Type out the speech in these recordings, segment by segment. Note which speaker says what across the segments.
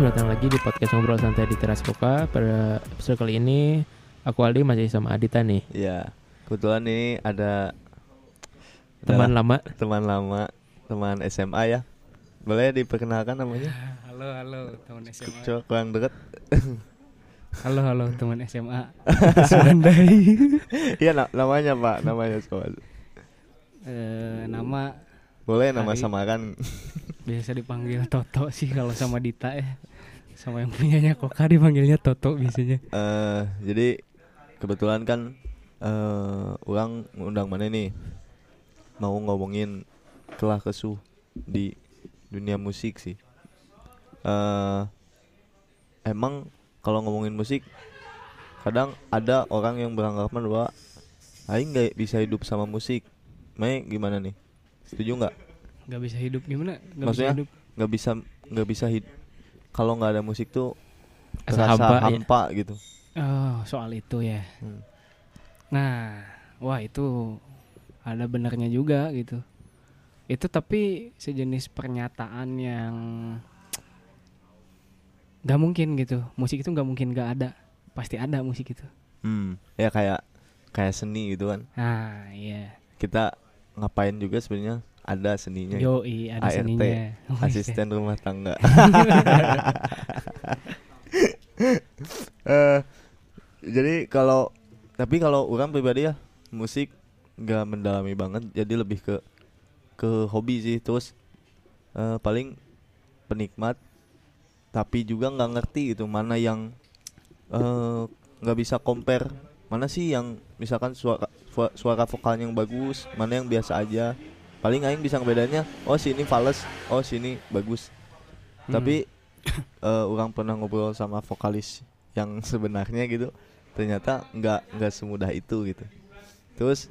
Speaker 1: selamat datang lagi di podcast Ngobrol Santai di Teras Koka Pada episode kali ini, aku Aldi masih sama Adita nih
Speaker 2: Iya, kebetulan ini ada
Speaker 1: Teman
Speaker 2: adalah
Speaker 1: lama
Speaker 2: teman lama, teman SMA ya. Boleh diperkenalkan namanya?
Speaker 3: Halo, halo teman SMA.
Speaker 2: Coba kurang deket.
Speaker 3: Halo, halo teman SMA. Semandai.
Speaker 2: Iya, na- namanya Pak, namanya soal.
Speaker 3: Eh, nama
Speaker 2: Boleh nama
Speaker 3: Hari.
Speaker 2: samaran.
Speaker 3: biasa dipanggil Toto sih kalau sama Dita ya. Sama yang punyanya Koka dipanggilnya Toto biasanya.
Speaker 2: Eh, jadi kebetulan kan eh orang undang mana nih? Mau ngomongin kelah kesuh di dunia musik sih. Eh emang kalau ngomongin musik kadang ada orang yang beranggapan bahwa aing nggak bisa hidup sama musik. Mai gimana nih? Setuju nggak?
Speaker 3: Gak bisa hidup gimana? Gak
Speaker 2: Maksudnya?
Speaker 3: bisa hidup.
Speaker 2: Nggak bisa nggak bisa hid kalau nggak ada musik tuh
Speaker 1: Asa
Speaker 2: terasa
Speaker 1: hampa, ya.
Speaker 2: hampa gitu.
Speaker 3: Oh, soal itu ya.
Speaker 2: Hmm.
Speaker 3: Nah, wah itu ada benarnya juga gitu. Itu tapi sejenis pernyataan yang gak mungkin gitu. Musik itu gak mungkin gak ada. Pasti ada musik itu.
Speaker 2: Hmm, ya kayak kayak seni gitu kan.
Speaker 3: Nah, iya.
Speaker 2: Kita ngapain juga sebenarnya ada seninya. gitu.
Speaker 3: Yoi, ada
Speaker 2: ART,
Speaker 3: seninya.
Speaker 2: Asisten rumah tangga. Eh, jadi kalau tapi kalau orang pribadi ya musik nggak mendalami banget jadi lebih ke ke hobi sih terus eh, paling penikmat tapi juga nggak ngerti gitu mana yang eh, nggak bisa compare mana sih yang misalkan suara, suara vokalnya yang bagus mana yang biasa aja paling aing bisa ngebedanya oh sini fals oh sini bagus
Speaker 3: Hmm.
Speaker 2: tapi eh, orang pernah ngobrol sama vokalis yang sebenarnya gitu ternyata nggak nggak semudah itu gitu terus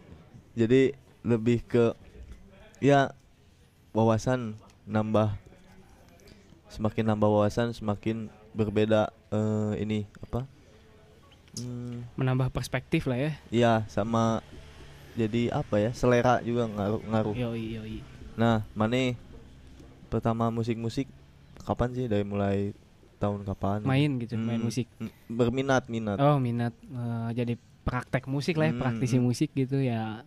Speaker 2: jadi lebih ke ya wawasan nambah semakin nambah wawasan semakin berbeda eh, ini apa Hmm,
Speaker 3: menambah perspektif lah ya.
Speaker 2: Iya sama jadi apa ya selera juga ngaruh ngaruh.
Speaker 3: Yoi, yoi.
Speaker 2: Nah mana pertama musik-musik kapan sih dari mulai tahun kapan?
Speaker 3: Main gitu, main
Speaker 2: Hmm,
Speaker 3: musik.
Speaker 2: hmm, Berminat minat.
Speaker 3: Oh, minat eh, jadi praktek musik lah ya,
Speaker 2: Hmm,
Speaker 3: praktisi
Speaker 2: hmm.
Speaker 3: musik gitu ya.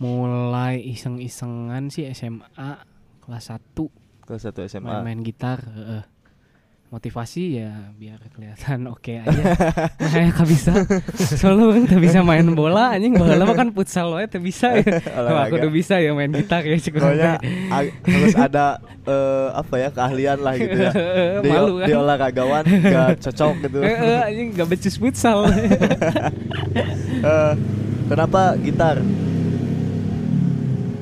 Speaker 3: Mulai iseng-isengan sih SMA kelas 1
Speaker 2: Kelas satu SMA.
Speaker 3: main-main gitar, heeh. Motivasi ya biar kelihatan oke aja. Makanya gak bisa. Soalnya tak bisa main bola anjing bola mah kan futsal wae teu bisa ya. Aku udah bisa ya main gitar ya cukup
Speaker 2: Pokoknya harus ada eh, apa ya keahlian lah gitu ya. Di,
Speaker 3: Malu kan.
Speaker 2: di olahragawan gak cocok gitu.
Speaker 3: Heeh, anjing gak becus futsal.
Speaker 2: Eh, kenapa gitar?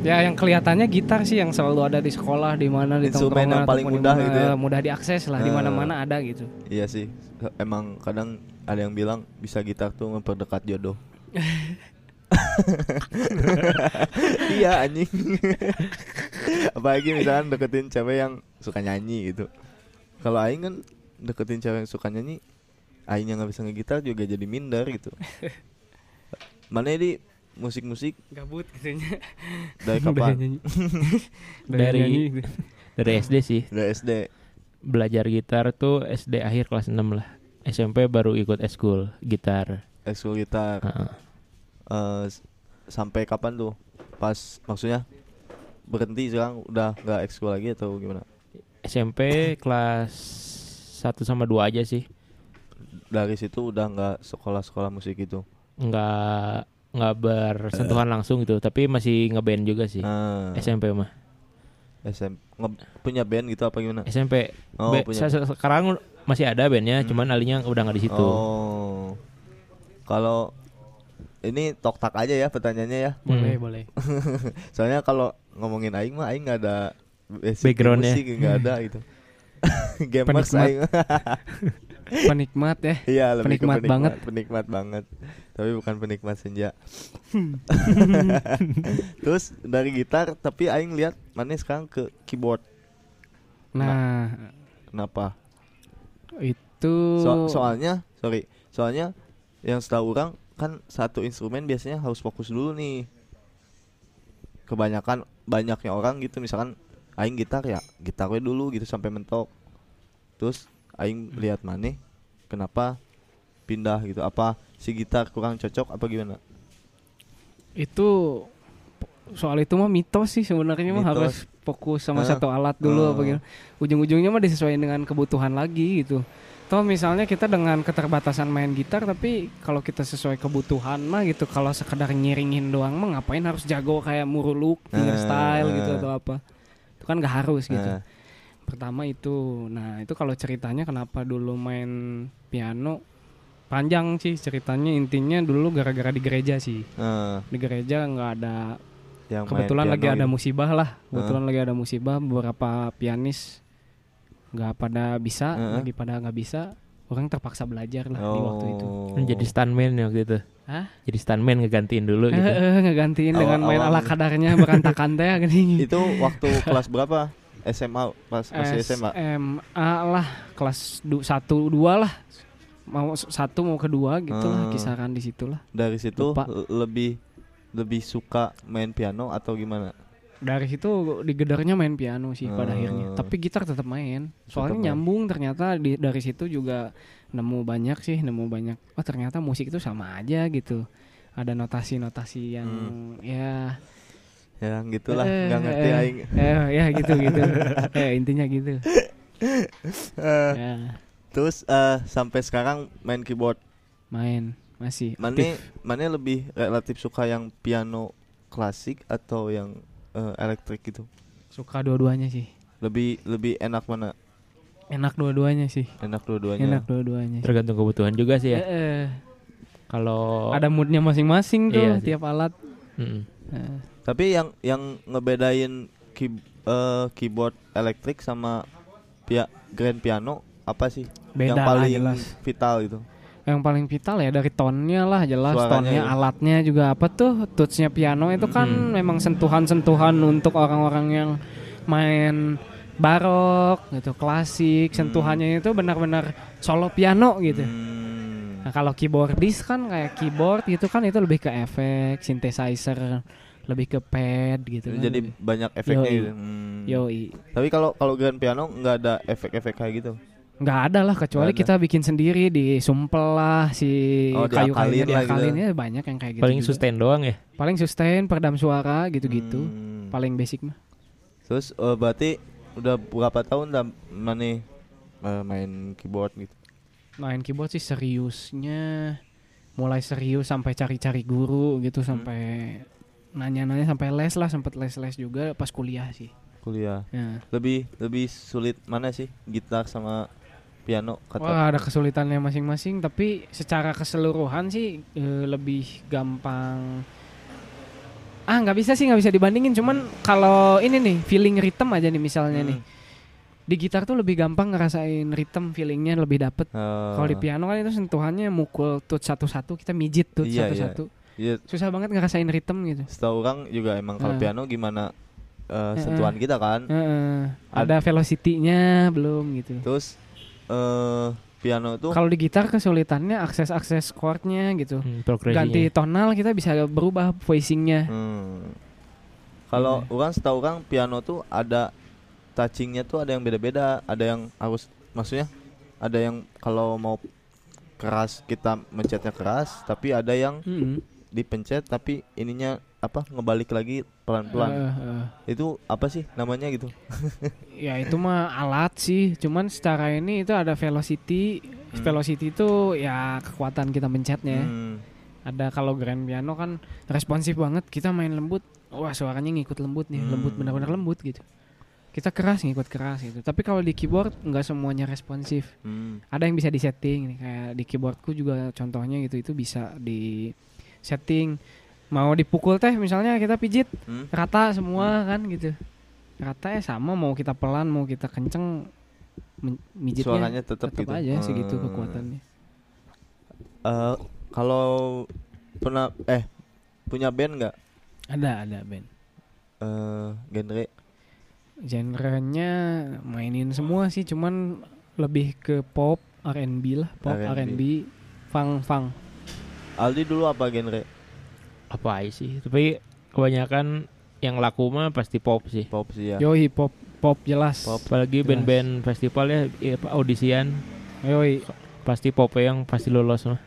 Speaker 3: Ya yang kelihatannya gitar sih yang selalu ada di sekolah di mana di
Speaker 2: Instrumen yang paling
Speaker 3: di
Speaker 2: mudah gitu ya.
Speaker 3: mudah diakses lah di
Speaker 2: Eh.
Speaker 3: mana-mana ada gitu.
Speaker 2: Iya sih. Emang kadang ada yang bilang bisa gitar tuh memperdekat jodoh. iya anjing. Apalagi misalkan deketin cewek yang suka nyanyi gitu. Kalau aing kan deketin cewek yang suka nyanyi, aing yang nggak bisa ngegitar juga jadi minder gitu. Mana di musik-musik
Speaker 3: Gabut gitunya.
Speaker 2: dari kapan?
Speaker 1: Dari-
Speaker 3: nyanyi.
Speaker 1: Dari SD sih
Speaker 2: Dari SD.
Speaker 1: Belajar gitar tuh SD akhir kelas 6 lah SMP baru ikut eskul gitar
Speaker 2: Ekskul gitar.
Speaker 1: Heeh.
Speaker 2: Eh, s- sampai kapan tuh? Pas maksudnya berhenti sekarang udah nggak ekskul lagi atau gimana?
Speaker 1: SMP kelas 1 sama 2 aja sih
Speaker 2: Dari situ udah nggak sekolah-sekolah musik itu.
Speaker 1: nggak nggak bersentuhan langsung gitu tapi masih ngeband juga sih
Speaker 2: Nah,
Speaker 1: SMP mah
Speaker 2: SM nge- punya band gitu apa gimana?
Speaker 1: SMP
Speaker 2: Oh, punya
Speaker 1: se- se- sekarang masih ada bandnya
Speaker 2: Hmm.
Speaker 1: cuman alinya udah nggak di situ
Speaker 2: Oh. Kalau ini tok tak aja ya pertanyaannya ya.
Speaker 3: Boleh,
Speaker 1: Hmm.
Speaker 3: boleh.
Speaker 2: Soalnya kalau ngomongin aing mah aing nggak ada
Speaker 1: Backgroundnya.
Speaker 2: musik nggak ada gitu. Gamers aing.
Speaker 3: Penikmat ya.
Speaker 2: Iya, lebih ke
Speaker 3: Penikmat banget.
Speaker 2: Penikmat banget. Tapi bukan penikmat senja. Terus dari gitar tapi aing lihat mana sekarang ke keyboard.
Speaker 3: Nah,
Speaker 2: Kenapa?
Speaker 3: itu
Speaker 2: So- soalnya, sorry, soalnya yang setahu orang kan satu instrumen biasanya harus fokus dulu nih. Kebanyakan banyaknya orang gitu misalkan aing gitar ya gitarnya dulu gitu sampai mentok. terus aing lihat maneh kenapa pindah gitu apa si gitar kurang cocok apa gimana
Speaker 3: Itu soal itu mah mitos sih sebenarnya mah harus fokus sama
Speaker 2: Hah?
Speaker 3: satu alat dulu apa gitu. Ujung-ujungnya mah disesuaikan dengan kebutuhan lagi gitu. Toh misalnya kita dengan keterbatasan main gitar tapi kalau kita sesuai kebutuhan mah gitu kalau sekedar nyiringin doang mah ngapain harus jago kayak muruluk, fingerstyle
Speaker 2: Eh,
Speaker 3: gitu
Speaker 2: eh.
Speaker 3: atau apa. Itu kan gak harus gitu. Pertama itu. Nah, itu kalau ceritanya kenapa dulu main piano panjang sih ceritanya intinya dulu gara-gara di gereja sih.
Speaker 2: eh,
Speaker 3: Di gereja nggak ada
Speaker 2: yang main
Speaker 3: kebetulan lagi ada
Speaker 2: gitu.
Speaker 3: musibah lah. Kebetulan lagi ada musibah beberapa pianis nggak pada bisa,
Speaker 2: Heeh.
Speaker 3: lagi pada nggak bisa. Orang terpaksa belajar lah di waktu itu.
Speaker 2: Oh.
Speaker 1: Jadi stuntman ya waktu itu.
Speaker 3: Hah?
Speaker 1: Jadi stuntman ngegantiin dulu gitu.
Speaker 3: Eh, eh, ngegantiin dengan main
Speaker 2: Awal-awal.
Speaker 3: ala kadarnya berantakan teh gini.
Speaker 2: itu waktu kelas berapa SMA pas masih SMA
Speaker 3: SMA lah kelas 1 2 lah. Mau satu mau kedua gitu lah
Speaker 2: Hmm.
Speaker 3: kisaran di situ lah.
Speaker 2: dari situ
Speaker 3: Lupa.
Speaker 2: lebih lebih suka main piano atau gimana
Speaker 3: Dari situ digedernya main piano sih pada
Speaker 2: Hmm.
Speaker 3: akhirnya. Tapi gitar tetap main. Soalnya
Speaker 2: main.
Speaker 3: nyambung ternyata di, dari situ juga nemu banyak sih, nemu banyak. Oh ternyata musik itu sama aja gitu. Ada notasi-notasi yang ya
Speaker 2: ya gitulah
Speaker 3: eh,
Speaker 2: nggak ngerti
Speaker 3: eh,
Speaker 2: aing
Speaker 3: Eh, ya gitu gitu. eh intinya gitu.
Speaker 2: Eh,
Speaker 3: Ya,
Speaker 2: terus eh, sampai sekarang main keyboard
Speaker 3: main masih.
Speaker 2: mana mana lebih relatif suka yang piano klasik atau yang eh, elektrik gitu
Speaker 3: Suka dua-duanya sih.
Speaker 2: lebih lebih enak mana
Speaker 3: Enak dua-duanya sih.
Speaker 2: enak dua-duanya
Speaker 3: Enak dua-duanya.
Speaker 1: Tergantung kebutuhan juga sih ya.
Speaker 3: Eh.
Speaker 1: Kalau
Speaker 3: Ada moodnya masing-masing tuh
Speaker 1: Iya sih.
Speaker 3: tiap alat. Eh,
Speaker 2: tapi yang yang ngebedain key- eh, keyboard elektrik sama pia grand piano apa sih?
Speaker 3: Beda
Speaker 2: yang
Speaker 3: lah
Speaker 2: paling
Speaker 3: jelas.
Speaker 2: vital gitu
Speaker 3: Yang paling vital ya dari tonnya lah jelas.
Speaker 2: Suaranya
Speaker 3: tonnya
Speaker 2: ya.
Speaker 3: alatnya juga apa tuh? Touchnya piano itu kan memang sentuhan-sentuhan untuk orang-orang yang main barok gitu klasik. Sentuhannya itu benar-benar solo piano gitu.
Speaker 2: Hmm.
Speaker 3: Nah kalau keyboardis kan kayak keyboard gitu kan itu lebih ke efek synthesizer lebih ke pad gitu kan.
Speaker 2: jadi banyak efeknya
Speaker 3: Yoi.
Speaker 2: gitu. Hmm.
Speaker 3: Yoi.
Speaker 2: tapi kalau kalau grand piano nggak ada efek-efek kayak gitu
Speaker 3: nggak ada lah kecuali
Speaker 2: ada.
Speaker 3: kita bikin sendiri di sumpel lah si
Speaker 2: Oh, diakalin lah gitu.
Speaker 3: ya banyak yang kayak gitu
Speaker 1: paling
Speaker 3: juga.
Speaker 1: sustain doang ya.
Speaker 3: paling sustain peredam suara gitu-gitu
Speaker 2: Hmm.
Speaker 3: paling basic mah
Speaker 2: terus eh, berarti udah berapa tahun dah mana eh, main keyboard gitu
Speaker 3: main keyboard sih seriusnya mulai serius sampai cari-cari guru gitu
Speaker 2: Hmm.
Speaker 3: sampai nanya-nanya sampai les lah sempet les-les juga pas kuliah sih
Speaker 2: kuliah
Speaker 3: ya.
Speaker 2: lebih lebih sulit mana sih gitar sama piano kata
Speaker 3: Wah ada kesulitannya masing-masing tapi secara keseluruhan sih eh, lebih gampang ah nggak bisa sih nggak bisa dibandingin cuman kalau ini nih feeling rhythm aja nih misalnya
Speaker 2: Hmm.
Speaker 3: nih di gitar tuh lebih gampang ngerasain rhythm feelingnya lebih dapet.
Speaker 2: Eh,
Speaker 3: kalau di piano kan itu sentuhannya mukul touch satu-satu kita mijit touch
Speaker 2: Iya, iya.
Speaker 3: satu-satu.
Speaker 2: Iya,
Speaker 3: susah banget ngerasain rhythm gitu.
Speaker 2: Setahu orang juga emang kalau
Speaker 3: Eh.
Speaker 2: piano gimana Eh, sentuhan kita kan?
Speaker 3: Heeh.
Speaker 2: Ad-
Speaker 3: ada velocity-nya belum gitu.
Speaker 2: Terus eh piano tuh
Speaker 3: kalau di gitar kesulitannya akses-akses chordnya gitu.
Speaker 1: Hmm,
Speaker 3: ganti tonal kita bisa berubah voicingnya.
Speaker 2: Hmm. Kalau
Speaker 3: Iya.
Speaker 2: orang setahu orang piano tuh ada touchingnya tuh ada yang beda-beda, ada yang harus maksudnya ada yang kalau mau keras kita mencetnya keras, tapi ada yang
Speaker 3: Mm-mm.
Speaker 2: dipencet tapi ininya apa ngebalik lagi pelan-pelan.
Speaker 3: Eh, eh.
Speaker 2: Itu apa sih namanya gitu?
Speaker 3: ya itu mah alat sih cuman secara ini itu ada velocity
Speaker 2: Hmm.
Speaker 3: velocity itu ya kekuatan kita mencetnya
Speaker 2: Hmm.
Speaker 3: ada kalau grand piano kan responsif banget kita main lembut wah suaranya ngikut lembut nih lembut
Speaker 2: Hmm.
Speaker 3: benar-benar lembut gitu kita keras ngikut keras gitu. Tapi kalau di keyboard nggak semuanya responsif.
Speaker 2: Hmm.
Speaker 3: ada yang bisa disetting nih. Kayak di keyboardku juga contohnya gitu itu bisa di setting. Mau dipukul teh misalnya kita pijit
Speaker 2: Hmm.
Speaker 3: rata semua kan gitu. Rata ya sama mau kita pelan mau kita kenceng mijitnya
Speaker 2: Suaranya tetap
Speaker 3: tetap
Speaker 2: gitu.
Speaker 3: aja segitu
Speaker 2: Hmm.
Speaker 3: kekuatannya.
Speaker 2: Eh, kalau pernah eh punya band nggak?
Speaker 3: Ada ada band.
Speaker 2: Eh genre
Speaker 3: genrenya mainin semua sih cuman lebih ke pop R&B lah pop
Speaker 2: R&B.
Speaker 3: Funk funk
Speaker 2: Aldi dulu apa genre?
Speaker 1: apa aja sih tapi kebanyakan yang laku mah pasti pop sih.
Speaker 2: pop sih ya
Speaker 3: Yoi pop pop jelas.
Speaker 2: Pop.
Speaker 1: Apalagi band-band festival ya, apa, audisian
Speaker 3: Yoi.
Speaker 1: pasti pop yang pasti lolos mah.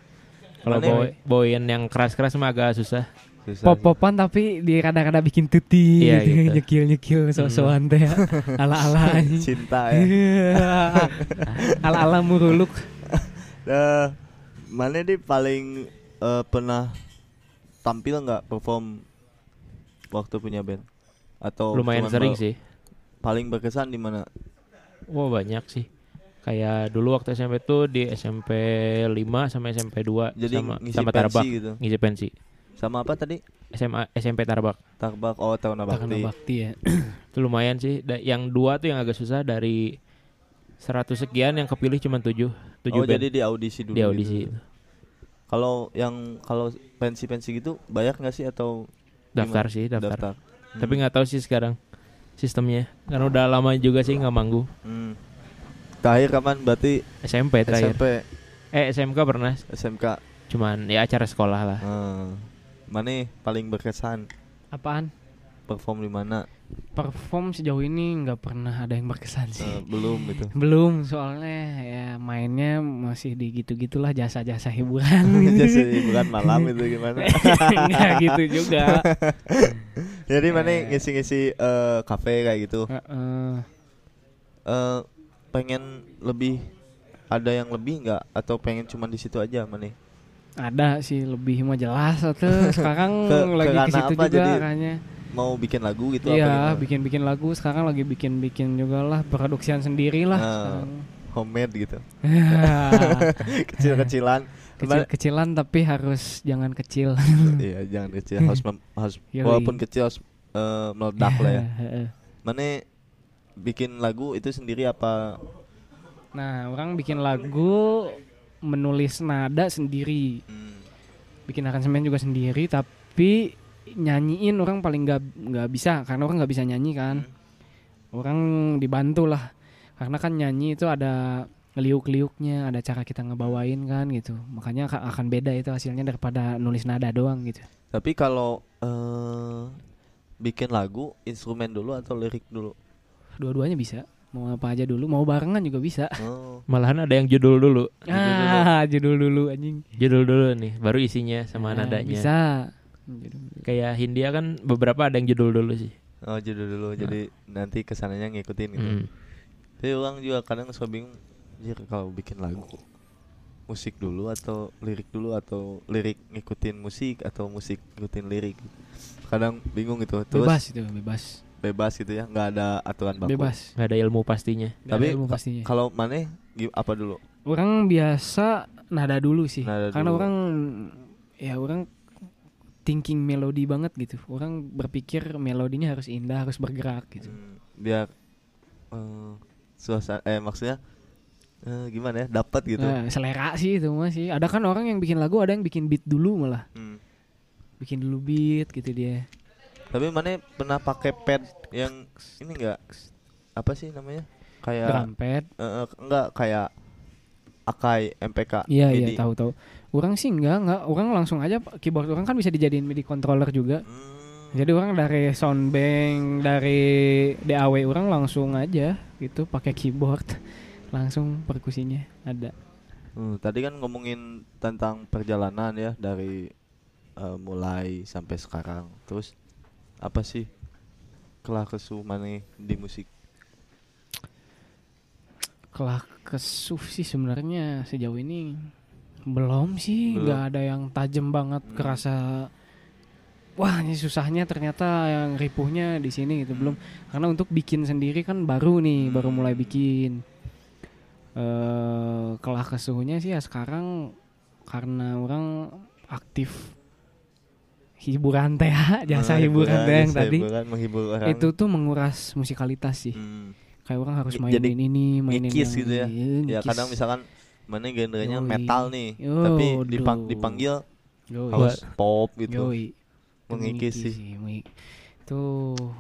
Speaker 1: Kalau boy, boyan yang keras-keras mah agak susah.
Speaker 2: Susah
Speaker 3: Pop
Speaker 2: sih.
Speaker 3: popan tapi di rada-rada bikin tuti
Speaker 1: Iya,
Speaker 3: gitu,
Speaker 1: gitu.
Speaker 3: nyekil nyekil so-soan teh ala ala
Speaker 2: cinta ya
Speaker 3: ala ala muruluk.
Speaker 2: Eh, mana nih paling eh, pernah tampil nggak perform waktu punya band atau
Speaker 1: Lumayan sering sih.
Speaker 2: paling berkesan di mana
Speaker 1: Wah banyak sih. Kayak dulu waktu SMP tuh di SMP 5 sama SMP 2
Speaker 2: jadi
Speaker 1: sama
Speaker 2: ngisi
Speaker 1: sama
Speaker 2: pensi
Speaker 1: Tarbak
Speaker 2: gitu
Speaker 1: ngisi pensi.
Speaker 2: Sama apa tadi
Speaker 1: SMA SMP Tarbak.
Speaker 2: tarbak oh tahun
Speaker 3: Takana
Speaker 2: bakti
Speaker 3: bakti ya.
Speaker 1: Itu lumayan sih. Da- yang dua tuh yang agak susah dari 100 sekian yang kepilih cuma 7 7
Speaker 2: oh
Speaker 1: band
Speaker 2: jadi di audisi dulu
Speaker 1: di audisi.
Speaker 2: gitu. kalau yang kalau pensi pensi gitu bayar nggak sih atau
Speaker 1: Daftar
Speaker 2: gimana?
Speaker 1: sih, daftar.
Speaker 2: daftar
Speaker 1: Tapi nggak tahu sih sekarang sistemnya. Karena udah lama juga sih nggak manggung.
Speaker 2: Hmm. terakhir kapan berarti
Speaker 1: SMP terakhir.
Speaker 2: SMP
Speaker 1: Eh SMK pernah,
Speaker 2: SMK
Speaker 1: cuman ya acara sekolah lah.
Speaker 2: Hmm. Mana nih paling berkesan
Speaker 3: Apaan?
Speaker 2: perform di mana
Speaker 3: Perform sejauh ini nggak pernah ada yang berkesan sih.
Speaker 2: Eh, belum gitu
Speaker 3: Belum, soalnya ya mainnya masih di gitu-gitulah jasa-jasa hiburan.
Speaker 2: Jasa hiburan malam itu gimana
Speaker 3: Enggak gitu juga.
Speaker 2: jadi mana
Speaker 3: Eh.
Speaker 2: ngisi-ngisi eh, kafe kayak gitu
Speaker 3: Heeh.
Speaker 2: eh pengen lebih ada yang lebih nggak atau pengen cuma di situ aja mana
Speaker 3: Ada sih lebih mah jelas tuh. Sekarang
Speaker 2: Ke-
Speaker 3: lagi ke situ juga
Speaker 2: jadi?
Speaker 3: arahnya.
Speaker 2: mau bikin lagu gitu
Speaker 3: Iya,
Speaker 2: gimana?
Speaker 3: bikin-bikin lagu. Sekarang lagi bikin-bikin juga lah produksian sendiri lah.
Speaker 2: Ah.
Speaker 3: sekarang.
Speaker 2: homemade gitu kecil-kecilan
Speaker 3: Kecil-kecilan tapi harus jangan kecil.
Speaker 2: iya jangan kecil harus mem- harus
Speaker 3: Yoi.
Speaker 2: walaupun kecil harus eh, meledak lah ya mana bikin lagu itu sendiri apa
Speaker 3: Nah, orang bikin lagu menulis nada sendiri,
Speaker 2: hmm,
Speaker 3: bikin aransemen juga sendiri, tapi nyanyiin orang paling nggak nggak bisa karena orang nggak bisa nyanyi kan. Orang dibantu lah, karena kan nyanyi itu ada liuk-liuknya, ada cara kita ngebawain kan gitu. Makanya aka- akan beda itu hasilnya daripada nulis nada doang gitu.
Speaker 2: tapi kalau eh bikin lagu instrumen dulu atau lirik dulu
Speaker 3: Dua-duanya bisa. Mau apa aja dulu, mau barengan juga bisa.
Speaker 2: oh
Speaker 1: Malahan ada yang judul dulu.
Speaker 3: Ah, judul dulu anjing.
Speaker 1: Judul dulu nih, baru isinya sama
Speaker 3: Nah,
Speaker 1: nadanya.
Speaker 3: Bisa.
Speaker 1: Kayak Hindia kan beberapa ada yang judul dulu sih.
Speaker 2: oh judul dulu jadi nanti ke sananya ngikutin gitu
Speaker 1: Hmm.
Speaker 2: tapi orang juga kadang suka bingung Jir, kalau bikin lagu musik dulu atau lirik dulu atau lirik ngikutin musik atau musik ngikutin lirik kadang bingung gitu terus
Speaker 3: Bebas itu, bebas.
Speaker 2: Bebas gitu ya nggak ada aturan baku
Speaker 3: Bebas.
Speaker 1: Nggak ada ilmu pastinya.
Speaker 3: Nggak
Speaker 2: Tapi
Speaker 3: ada ilmu pastinya.
Speaker 2: kalau mana apa dulu
Speaker 3: Orang biasa nada dulu sih.
Speaker 2: Nada
Speaker 3: Karena
Speaker 2: dulu.
Speaker 3: orang ya orang thinking melodi banget gitu. Orang berpikir melodinya harus indah, harus bergerak gitu.
Speaker 2: Hmm, biar eh suasana eh maksudnya eh, gimana ya dapat gitu
Speaker 3: Nah, selera sih itu masih. Ada kan orang yang bikin lagu, ada yang bikin beat dulu malah.
Speaker 2: Hmm.
Speaker 3: Bikin dulu beat gitu dia.
Speaker 2: Tapi mana pernah pakai pad yang ini enggak apa sih namanya kayak
Speaker 3: Drum pad.
Speaker 2: eh, enggak kayak Akai MPK
Speaker 3: Iya iya tahu tahu. Orang sih enggak enggak. Orang langsung aja keyboard orang kan bisa dijadiin MIDI controller juga.
Speaker 2: Hmm.
Speaker 3: Jadi orang dari soundbank, dari DAW orang langsung aja gitu pakai keyboard. Langsung perkusinya ada.
Speaker 2: Hmm, tadi kan ngomongin tentang perjalanan ya dari eh, mulai sampai sekarang. Terus apa sih kelah kesu mana di musik?
Speaker 3: Kelah kesuh sih sebenarnya sejauh ini belum sih, nggak ada yang tajam banget
Speaker 2: Hmm.
Speaker 3: kerasa. Wah, ini susahnya ternyata yang ripuhnya di sini gitu belum. Karena untuk bikin sendiri kan baru nih, baru
Speaker 2: Hmm.
Speaker 3: mulai bikin. Eh kelah kesuhnya sih ya sekarang karena orang aktif hiburan teh jasa
Speaker 2: Eh,
Speaker 3: hiburan teh yang tadi
Speaker 2: hiburan, menghibur orang.
Speaker 3: itu tuh menguras musikalitas sih
Speaker 2: Hmm.
Speaker 3: kayak orang harus mainin
Speaker 2: jadi
Speaker 3: ini mainin
Speaker 2: ngikis
Speaker 3: yang
Speaker 2: gitu ya.
Speaker 3: Iya,
Speaker 2: Ya kadang misalkan mana genrenya
Speaker 3: Yoi.
Speaker 2: metal nih,
Speaker 3: Yo,
Speaker 2: tapi dipang- dipanggil
Speaker 3: Yoi.
Speaker 2: harus pop gitu.
Speaker 3: Yoi. Itu
Speaker 2: Mengikis
Speaker 3: ngikis
Speaker 2: sih.
Speaker 3: itu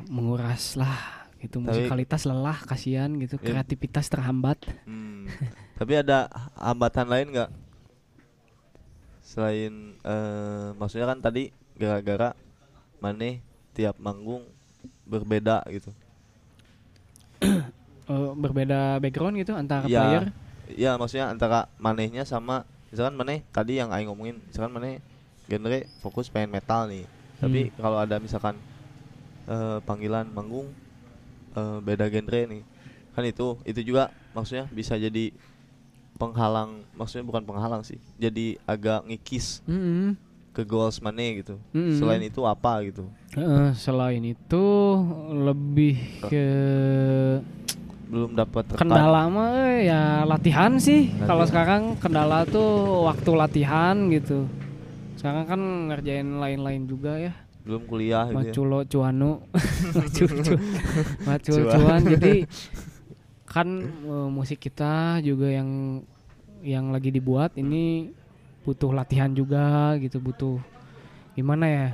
Speaker 3: menguras lah itu
Speaker 2: Tapi-
Speaker 3: musikalitas lelah kasihan gitu
Speaker 2: Ya.
Speaker 3: kreativitas terhambat
Speaker 2: Hmm. tapi ada hambatan lain nggak selain eh maksudnya kan tadi gara-gara mana tiap manggung berbeda gitu
Speaker 3: Eh, berbeda background gitu antara
Speaker 2: Iya.
Speaker 3: player.
Speaker 2: Iya maksudnya antara manehnya sama misalkan maneh tadi yang aing ngomongin misalkan maneh genre fokus pengen metal nih tapi
Speaker 3: Hmm.
Speaker 2: kalau ada misalkan eh, panggilan manggung eh, beda genre nih kan itu itu juga maksudnya bisa jadi penghalang maksudnya bukan penghalang sih jadi agak ngikis
Speaker 3: Mm-mm.
Speaker 2: Ke goals maneh gitu
Speaker 3: Mm-mm.
Speaker 2: selain itu apa gitu
Speaker 3: Heeh, selain itu lebih ke
Speaker 2: belum dapat
Speaker 3: kendala mah eh, ya latihan sih. Kalau sekarang kendala tuh waktu latihan gitu. Sekarang kan ngerjain lain-lain juga ya.
Speaker 2: belum kuliah gitu ya.
Speaker 3: Maculo cuanu. Maculo Macul
Speaker 2: Cuan.
Speaker 3: cuan. Jadi kan eh, musik kita juga yang yang lagi dibuat ini butuh latihan juga gitu, butuh gimana ya?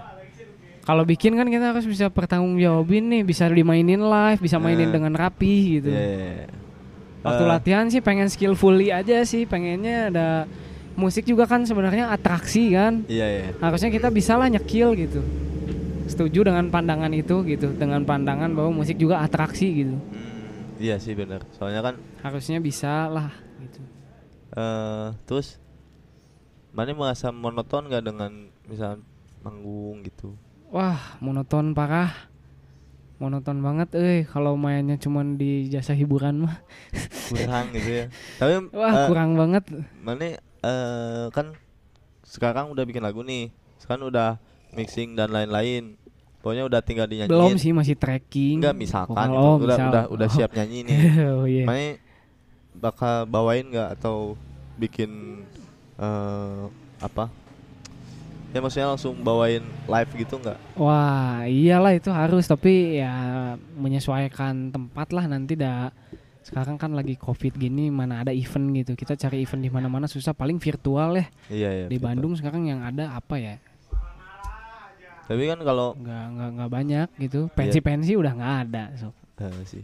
Speaker 3: Kalau bikin kan kita harus bisa pertanggungjawabin nih, bisa dimainin live, bisa mainin
Speaker 2: Eh.
Speaker 3: dengan rapi gitu.
Speaker 2: Iya, iya, iya.
Speaker 3: Waktu
Speaker 2: Eh,
Speaker 3: latihan sih pengen skillfully aja sih, pengennya ada musik juga kan sebenarnya atraksi kan.
Speaker 2: iya iya
Speaker 3: Harusnya kita bisa lah nyekil gitu. Setuju dengan pandangan itu gitu, dengan pandangan bahwa musik juga atraksi gitu.
Speaker 2: Hmm, iya sih benar soalnya kan
Speaker 3: Harusnya bisa lah gitu.
Speaker 2: eh terus mana merasa monoton gak dengan misal manggung gitu
Speaker 3: Wah, monoton parah. Monoton banget eh kalau mainnya cuman di jasa hiburan mah.
Speaker 2: kurang gitu ya tapi
Speaker 3: Wah,
Speaker 2: eh,
Speaker 3: kurang banget.
Speaker 2: mana eh kan sekarang udah bikin lagu nih sekarang udah mixing dan lain-lain pokoknya udah tinggal dinyanyiin
Speaker 3: Belum sih masih tracking.
Speaker 2: enggak misalkan gitu.
Speaker 3: oh,
Speaker 2: udah
Speaker 3: misal.
Speaker 2: udah udah
Speaker 3: Oh.
Speaker 2: siap nyanyi nih
Speaker 3: oh iya.
Speaker 2: mana bakal bawain nggak atau bikin eh apa ya maksudnya langsung bawain live gitu nggak
Speaker 3: Wah, iyalah itu harus tapi ya menyesuaikan tempat lah nanti dah. Sekarang kan lagi Covid gini mana ada event gitu. Kita cari event di mana-mana susah paling virtual ya.
Speaker 2: iya iya
Speaker 3: Di
Speaker 2: betul.
Speaker 3: Bandung sekarang yang ada apa ya?
Speaker 2: tapi kan kalau
Speaker 3: Nggak nggak nggak banyak gitu.
Speaker 2: Iya.
Speaker 3: Pensi-pensi udah nggak ada. So.
Speaker 2: sih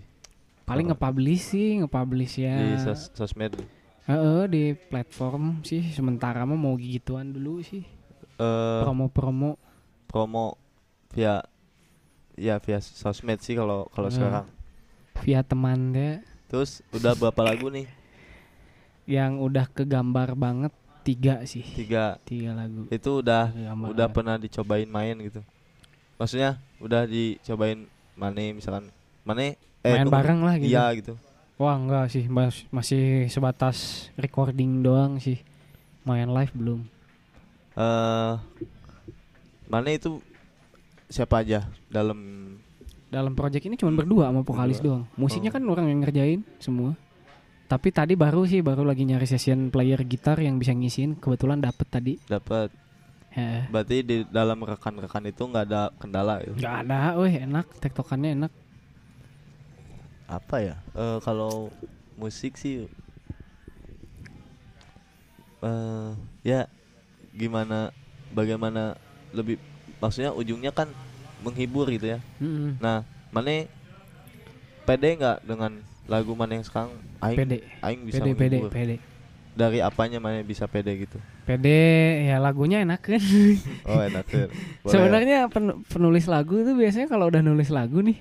Speaker 3: Paling nge-publish sih, nge-publish ya.
Speaker 2: di sos- sosmed
Speaker 3: Heeh, di platform sih sementara mah mau gituan dulu sih.
Speaker 2: eh
Speaker 3: Promo-promo.
Speaker 2: promo via ya via sosmed sih kalau kalau
Speaker 3: Hmm.
Speaker 2: sekarang
Speaker 3: via teman deh
Speaker 2: terus udah berapa lagu nih
Speaker 3: yang udah kegambar banget tiga sih.
Speaker 2: tiga
Speaker 3: Tiga lagu.
Speaker 2: itu udah
Speaker 3: Kegambar
Speaker 2: udah
Speaker 3: banget.
Speaker 2: pernah dicobain main gitu maksudnya udah dicobain mana misalkan mana
Speaker 3: main bareng lah gitu.
Speaker 2: iya gitu
Speaker 3: Wah enggak sih, mas- masih sebatas recording doang sih. Main live belum.
Speaker 2: eh mana itu siapa aja dalam
Speaker 3: Dalam project ini cuma berdua sama vokalis
Speaker 2: Berdua.
Speaker 3: doang. Musiknya
Speaker 2: Oh.
Speaker 3: kan orang yang ngerjain semua. Tapi tadi baru sih baru lagi nyari session player gitar yang bisa ngisiin kebetulan dapet tadi.
Speaker 2: dapat
Speaker 3: Ya.
Speaker 2: berarti di dalam rekan-rekan itu nggak ada kendala gitu
Speaker 3: Gak ada, weh enak, tektokannya enak.
Speaker 2: Apa ya Eh kalau musik sih eh ya gimana bagaimana lebih maksudnya ujungnya kan menghibur gitu ya
Speaker 3: Mm-mm.
Speaker 2: nah mana pede nggak dengan lagu mana yang sekarang aing
Speaker 3: Pede,
Speaker 2: aing bisa
Speaker 3: pede, pede,
Speaker 2: menghibur
Speaker 3: pede.
Speaker 2: dari apanya mana bisa pede gitu
Speaker 3: Pede, ya lagunya enak kan.
Speaker 2: oh enak.
Speaker 3: Sebenarnya pen- penulis lagu itu biasanya kalau udah nulis lagu nih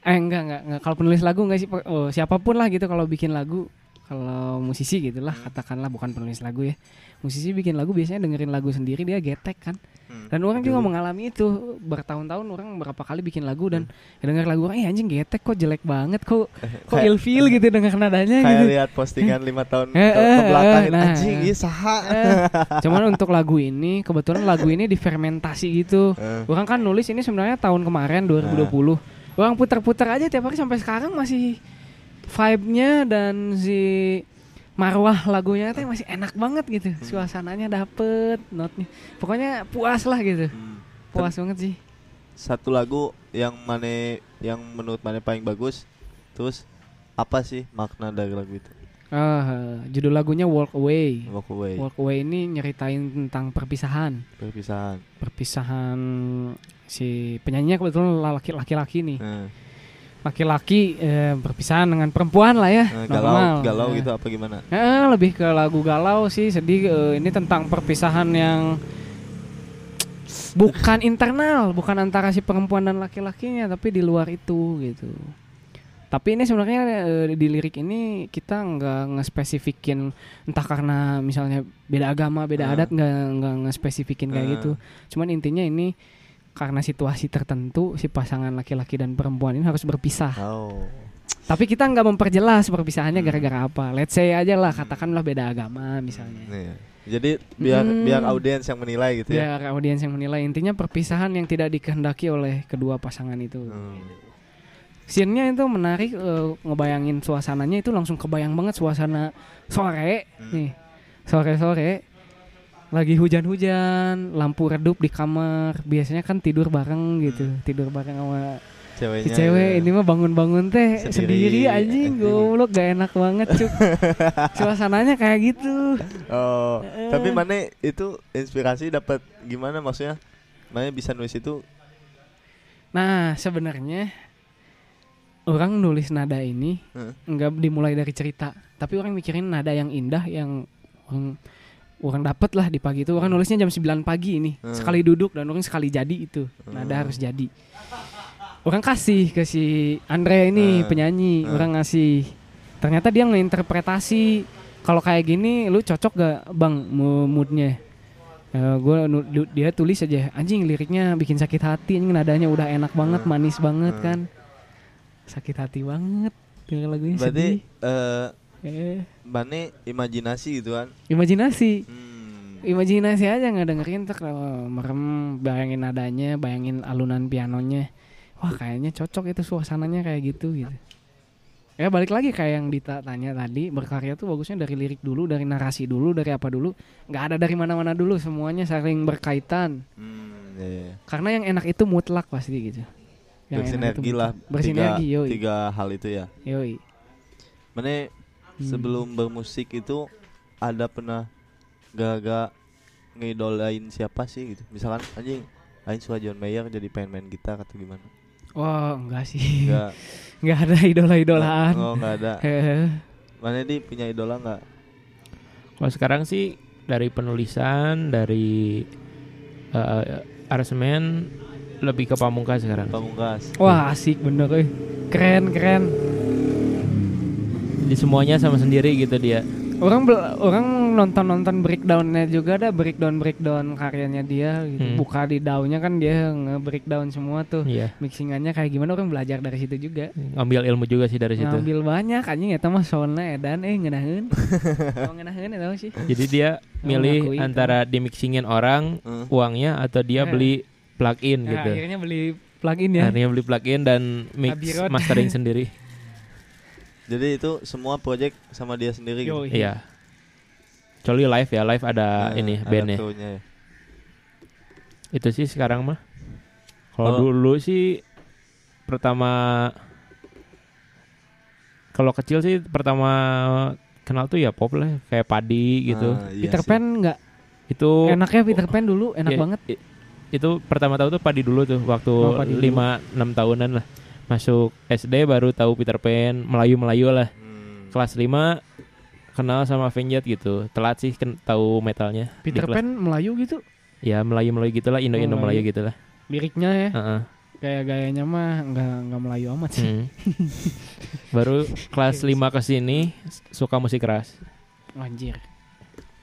Speaker 3: eh enggak enggak, enggak. kalau penulis lagu enggak sih oh, siapa pun lah gitu kalau bikin lagu. Kalau musisi gitulah katakanlah bukan penulis lagu ya. Musisi bikin lagu biasanya dengerin lagu sendiri dia getek kan.
Speaker 2: Hmm.
Speaker 3: dan orang juga mengalami itu. Bertahun-tahun orang berapa kali bikin lagu dan denger lagu orang eh anjing getek kok jelek banget kok. Kok ilfeel gitu denger nadanya
Speaker 2: kayak
Speaker 3: gitu.
Speaker 2: lihat postingan lima tahun
Speaker 3: Eh,
Speaker 2: ke,
Speaker 3: eh,
Speaker 2: ke belakang
Speaker 3: eh, nah.
Speaker 2: anjing iya saha.
Speaker 3: Cuman untuk lagu ini kebetulan lagu ini difermentasi gitu. Orang kan nulis ini sebenarnya tahun kemarin 2020. Orang putar-putar aja tiap hari sampai sekarang masih vibe-nya dan si marwah lagunya teh masih enak banget gitu. Suasananya dapet, notnya. Pokoknya puas lah gitu.
Speaker 2: hmm.
Speaker 3: Puas banget sih.
Speaker 2: satu lagu yang mana yang menurut mana paling bagus terus apa sih makna dari lagu itu
Speaker 3: Ah, judul lagunya Walk Away.
Speaker 2: Walk Away
Speaker 3: Walk Away ini nyeritain tentang perpisahan.
Speaker 2: perpisahan
Speaker 3: Perpisahan si penyanyinya kebetulan laki- laki-laki nih.
Speaker 2: Eh,
Speaker 3: Laki-laki eh, berpisahan dengan perempuan lah ya.
Speaker 2: galau
Speaker 3: normal.
Speaker 2: galau
Speaker 3: Eh,
Speaker 2: gitu apa gimana
Speaker 3: Eh, lebih ke lagu galau sih sedih eh, ini tentang perpisahan yang bukan internal, bukan antara si perempuan dan laki-lakinya, tapi di luar itu gitu. Tapi ini sebenarnya eh, di lirik ini kita nggak ngespesifikin entah karena misalnya beda agama, beda
Speaker 2: Ah.
Speaker 3: adat nggak nggak ngespesifikin kayak
Speaker 2: Ah.
Speaker 3: gitu. Cuman intinya ini karena situasi tertentu si pasangan laki-laki dan perempuan ini harus berpisah.
Speaker 2: Oh.
Speaker 3: Tapi kita nggak memperjelas perpisahannya
Speaker 2: Hmm.
Speaker 3: gara-gara apa. Let's say aja lah katakanlah beda agama misalnya.
Speaker 2: Nih. Jadi biar
Speaker 3: Hmm.
Speaker 2: biar audiens yang menilai gitu ya.
Speaker 3: Biar audiens yang menilai intinya perpisahan yang tidak dikehendaki oleh kedua pasangan itu.
Speaker 2: Hmm.
Speaker 3: Scene-nya itu menarik eh, ngebayangin suasananya itu langsung kebayang banget suasana sore
Speaker 2: Hmm.
Speaker 3: nih. Sore-sore lagi hujan-hujan, lampu redup di kamar. Biasanya kan tidur bareng gitu,
Speaker 2: Hmm.
Speaker 3: tidur bareng sama
Speaker 2: Ceweknya.
Speaker 3: si cewek.
Speaker 2: ya.
Speaker 3: Ini mah bangun-bangun teh
Speaker 2: Sendiri,
Speaker 3: sendiri, anjing,
Speaker 2: anjing.
Speaker 3: goblok gak enak banget cuk. Suasananya kayak gitu.
Speaker 2: Oh,
Speaker 3: Eh.
Speaker 2: tapi mana itu inspirasi dapat gimana maksudnya? Mana bisa nulis itu?
Speaker 3: Nah, sebenarnya orang nulis nada ini nggak dimulai dari cerita, tapi orang mikirin nada yang indah yang orang orang dapat lah di pagi itu. Orang nulisnya jam 9 pagi ini.
Speaker 2: Hmm.
Speaker 3: Sekali duduk dan orang sekali jadi itu. Nada
Speaker 2: Hmm.
Speaker 3: harus jadi. Orang kasih ke si Andre ini
Speaker 2: Hmm.
Speaker 3: penyanyi,
Speaker 2: Hmm.
Speaker 3: orang ngasih. Ternyata dia ngeinterpretasi kalau kayak gini lu cocok gak Bang moodnya? Eh, gua nu- du- dia tulis aja anjing liriknya bikin sakit hati anjing nadanya udah enak banget
Speaker 2: Hmm.
Speaker 3: manis banget
Speaker 2: Hmm.
Speaker 3: kan sakit hati banget denger lagunya
Speaker 2: Berarti
Speaker 3: sedih.
Speaker 2: eh
Speaker 3: eh,
Speaker 2: mana imajinasi gitu kan?
Speaker 3: imajinasi?
Speaker 2: Hmm.
Speaker 3: imajinasi aja nggak dengerin tuh kalau merem bayangin nadanya bayangin alunan pianonya. Wah kayaknya cocok itu suasananya kayak gitu gitu. Ya balik lagi kayak yang Dita tanya tadi berkarya tuh bagusnya dari lirik dulu dari narasi dulu dari apa dulu. Nggak ada dari mana-mana dulu semuanya saling berkaitan.
Speaker 2: Hmm, iya, iya.
Speaker 3: karena yang enak itu mutlak pasti gitu yang
Speaker 2: Bersinergi
Speaker 3: itu
Speaker 2: lah.
Speaker 3: bersinergi
Speaker 2: tiga,
Speaker 3: yoi
Speaker 2: tiga hal itu ya.
Speaker 3: yoi
Speaker 2: Mana
Speaker 3: Hmm.
Speaker 2: sebelum bermusik itu ada pernah gak-gak ngidolain siapa sih gitu? Misalkan anjing Aing suka John Mayer jadi pengen main gitar atau gimana?
Speaker 3: wah enggak sih
Speaker 2: Enggak.
Speaker 3: nggak ada idola-idolaan
Speaker 2: Oh, enggak ada. Mana di punya idola enggak?
Speaker 1: Kalau sekarang sih dari penulisan, dari eh, aransemen lebih ke pamungkas sekarang.
Speaker 2: Pamungkas.
Speaker 3: Wah asik bener euy. Keren keren.
Speaker 1: Di semuanya sama sendiri gitu dia.
Speaker 3: Orang bel- orang nonton nonton breakdownnya juga ada breakdown breakdown karyanya dia gitu.
Speaker 1: Hmm.
Speaker 3: Buka di daunnya kan dia nge breakdown semua tuh.
Speaker 1: Iya.
Speaker 3: Mixingannya kayak gimana orang belajar dari situ juga.
Speaker 1: Ngambil ilmu juga sih dari situ.
Speaker 3: Ngambil banyak anjing eta mah sona edan eh. Oh eta mah sih.
Speaker 1: Jadi dia milih
Speaker 3: itu.
Speaker 1: antara di mixingin orang
Speaker 2: Hmm.
Speaker 1: uangnya atau dia
Speaker 3: Eh.
Speaker 1: beli plugin
Speaker 3: Nah,
Speaker 1: gitu.
Speaker 3: akhirnya beli plugin ya.
Speaker 1: Akhirnya beli plugin dan mix
Speaker 3: Road.
Speaker 1: mastering sendiri.
Speaker 2: Jadi itu semua project sama dia sendiri gitu.
Speaker 3: Yoi.
Speaker 1: Iya. Kecuali live ya, live ada
Speaker 2: Nah,
Speaker 1: ini
Speaker 2: ada
Speaker 1: bandnya.
Speaker 2: ya.
Speaker 1: Itu sih sekarang mah. Kalau
Speaker 2: Kalau-
Speaker 1: dulu sih pertama kalau kecil sih pertama kenal tuh ya pop lah, kayak Padi gitu.
Speaker 2: Ah, iya
Speaker 3: Peter
Speaker 2: sih.
Speaker 3: Pan enggak
Speaker 1: Itu
Speaker 3: enaknya Peter Pan dulu enak
Speaker 1: Iya,
Speaker 3: banget.
Speaker 1: Itu pertama tahu tuh Padi dulu tuh waktu
Speaker 3: Oh, Padi.
Speaker 1: 5 6 tahunan lah. Masuk SD baru tahu Peter Pan, Melayu-Melayu lah.
Speaker 2: Hmm.
Speaker 1: Kelas 5 kenal sama Avenged gitu. Telat sih ken- tahu metalnya.
Speaker 3: Peter Pan Melayu gitu.
Speaker 1: Ya Melayu-Melayu gitulah, Indo-Indo
Speaker 3: Oh,
Speaker 1: Melayu
Speaker 3: Melayu.
Speaker 1: gitulah.
Speaker 3: Liriknya ya.
Speaker 1: Heeh.
Speaker 3: kayak gayanya mah nggak nggak Melayu amat sih.
Speaker 1: Hmm. Baru kelas 5 ke sini suka musik keras.
Speaker 3: Anjir.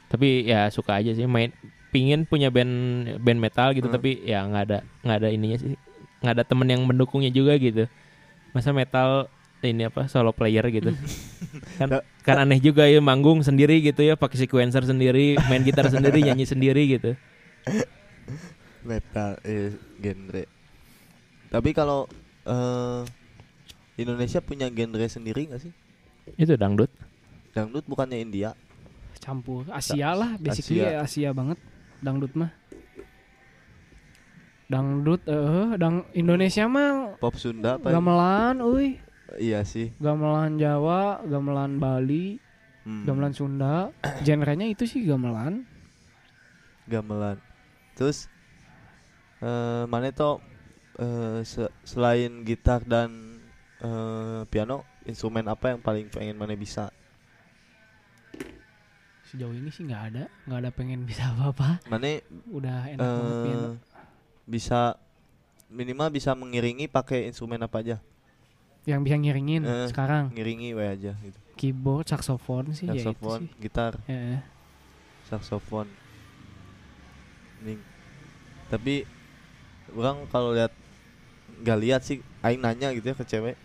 Speaker 1: Tapi ya suka aja sih main pingin punya band band metal gitu
Speaker 2: Hmm.
Speaker 1: tapi ya nggak ada nggak ada ininya sih. nggak ada temen yang mendukungnya juga gitu. Masa metal ini apa solo player gitu. kan kan aneh juga ya manggung sendiri gitu ya pakai sequencer sendiri, main gitar sendiri, nyanyi sendiri gitu.
Speaker 2: metal eh, genre. Tapi kalau eh Indonesia punya genre sendiri nggak sih?
Speaker 1: Itu dangdut.
Speaker 2: Dangdut bukannya India?
Speaker 3: Campur Asia lah, basically
Speaker 2: Asia.
Speaker 3: Asia, banget dangdut mah. Dangdut eh dang Indonesia mah
Speaker 2: Pop Sunda apa?
Speaker 3: gamelan euy.
Speaker 2: Iya sih.
Speaker 3: Gamelan Jawa, gamelan Bali,
Speaker 2: Hmm,
Speaker 3: gamelan Sunda. Genrenya itu sih gamelan.
Speaker 2: gamelan. Terus eh mana tuh eh, se- selain gitar dan eh, piano, instrumen apa yang paling pengen mana bisa?
Speaker 3: Sejauh ini sih nggak ada, nggak ada pengen bisa apa-apa.
Speaker 2: Mana
Speaker 3: Udah enak banget piano.
Speaker 2: eh bisa minimal bisa mengiringi pakai instrumen apa aja
Speaker 3: Yang bisa ngiringin
Speaker 2: Eh,
Speaker 3: sekarang
Speaker 2: ngiringi we aja gitu
Speaker 3: keyboard, saxophone sih
Speaker 2: saxophone
Speaker 3: ya sih.
Speaker 2: gitar
Speaker 3: Ya,
Speaker 2: saxophone Ning. tapi orang kalau lihat nggak lihat sih aing nanya gitu ya ke cewek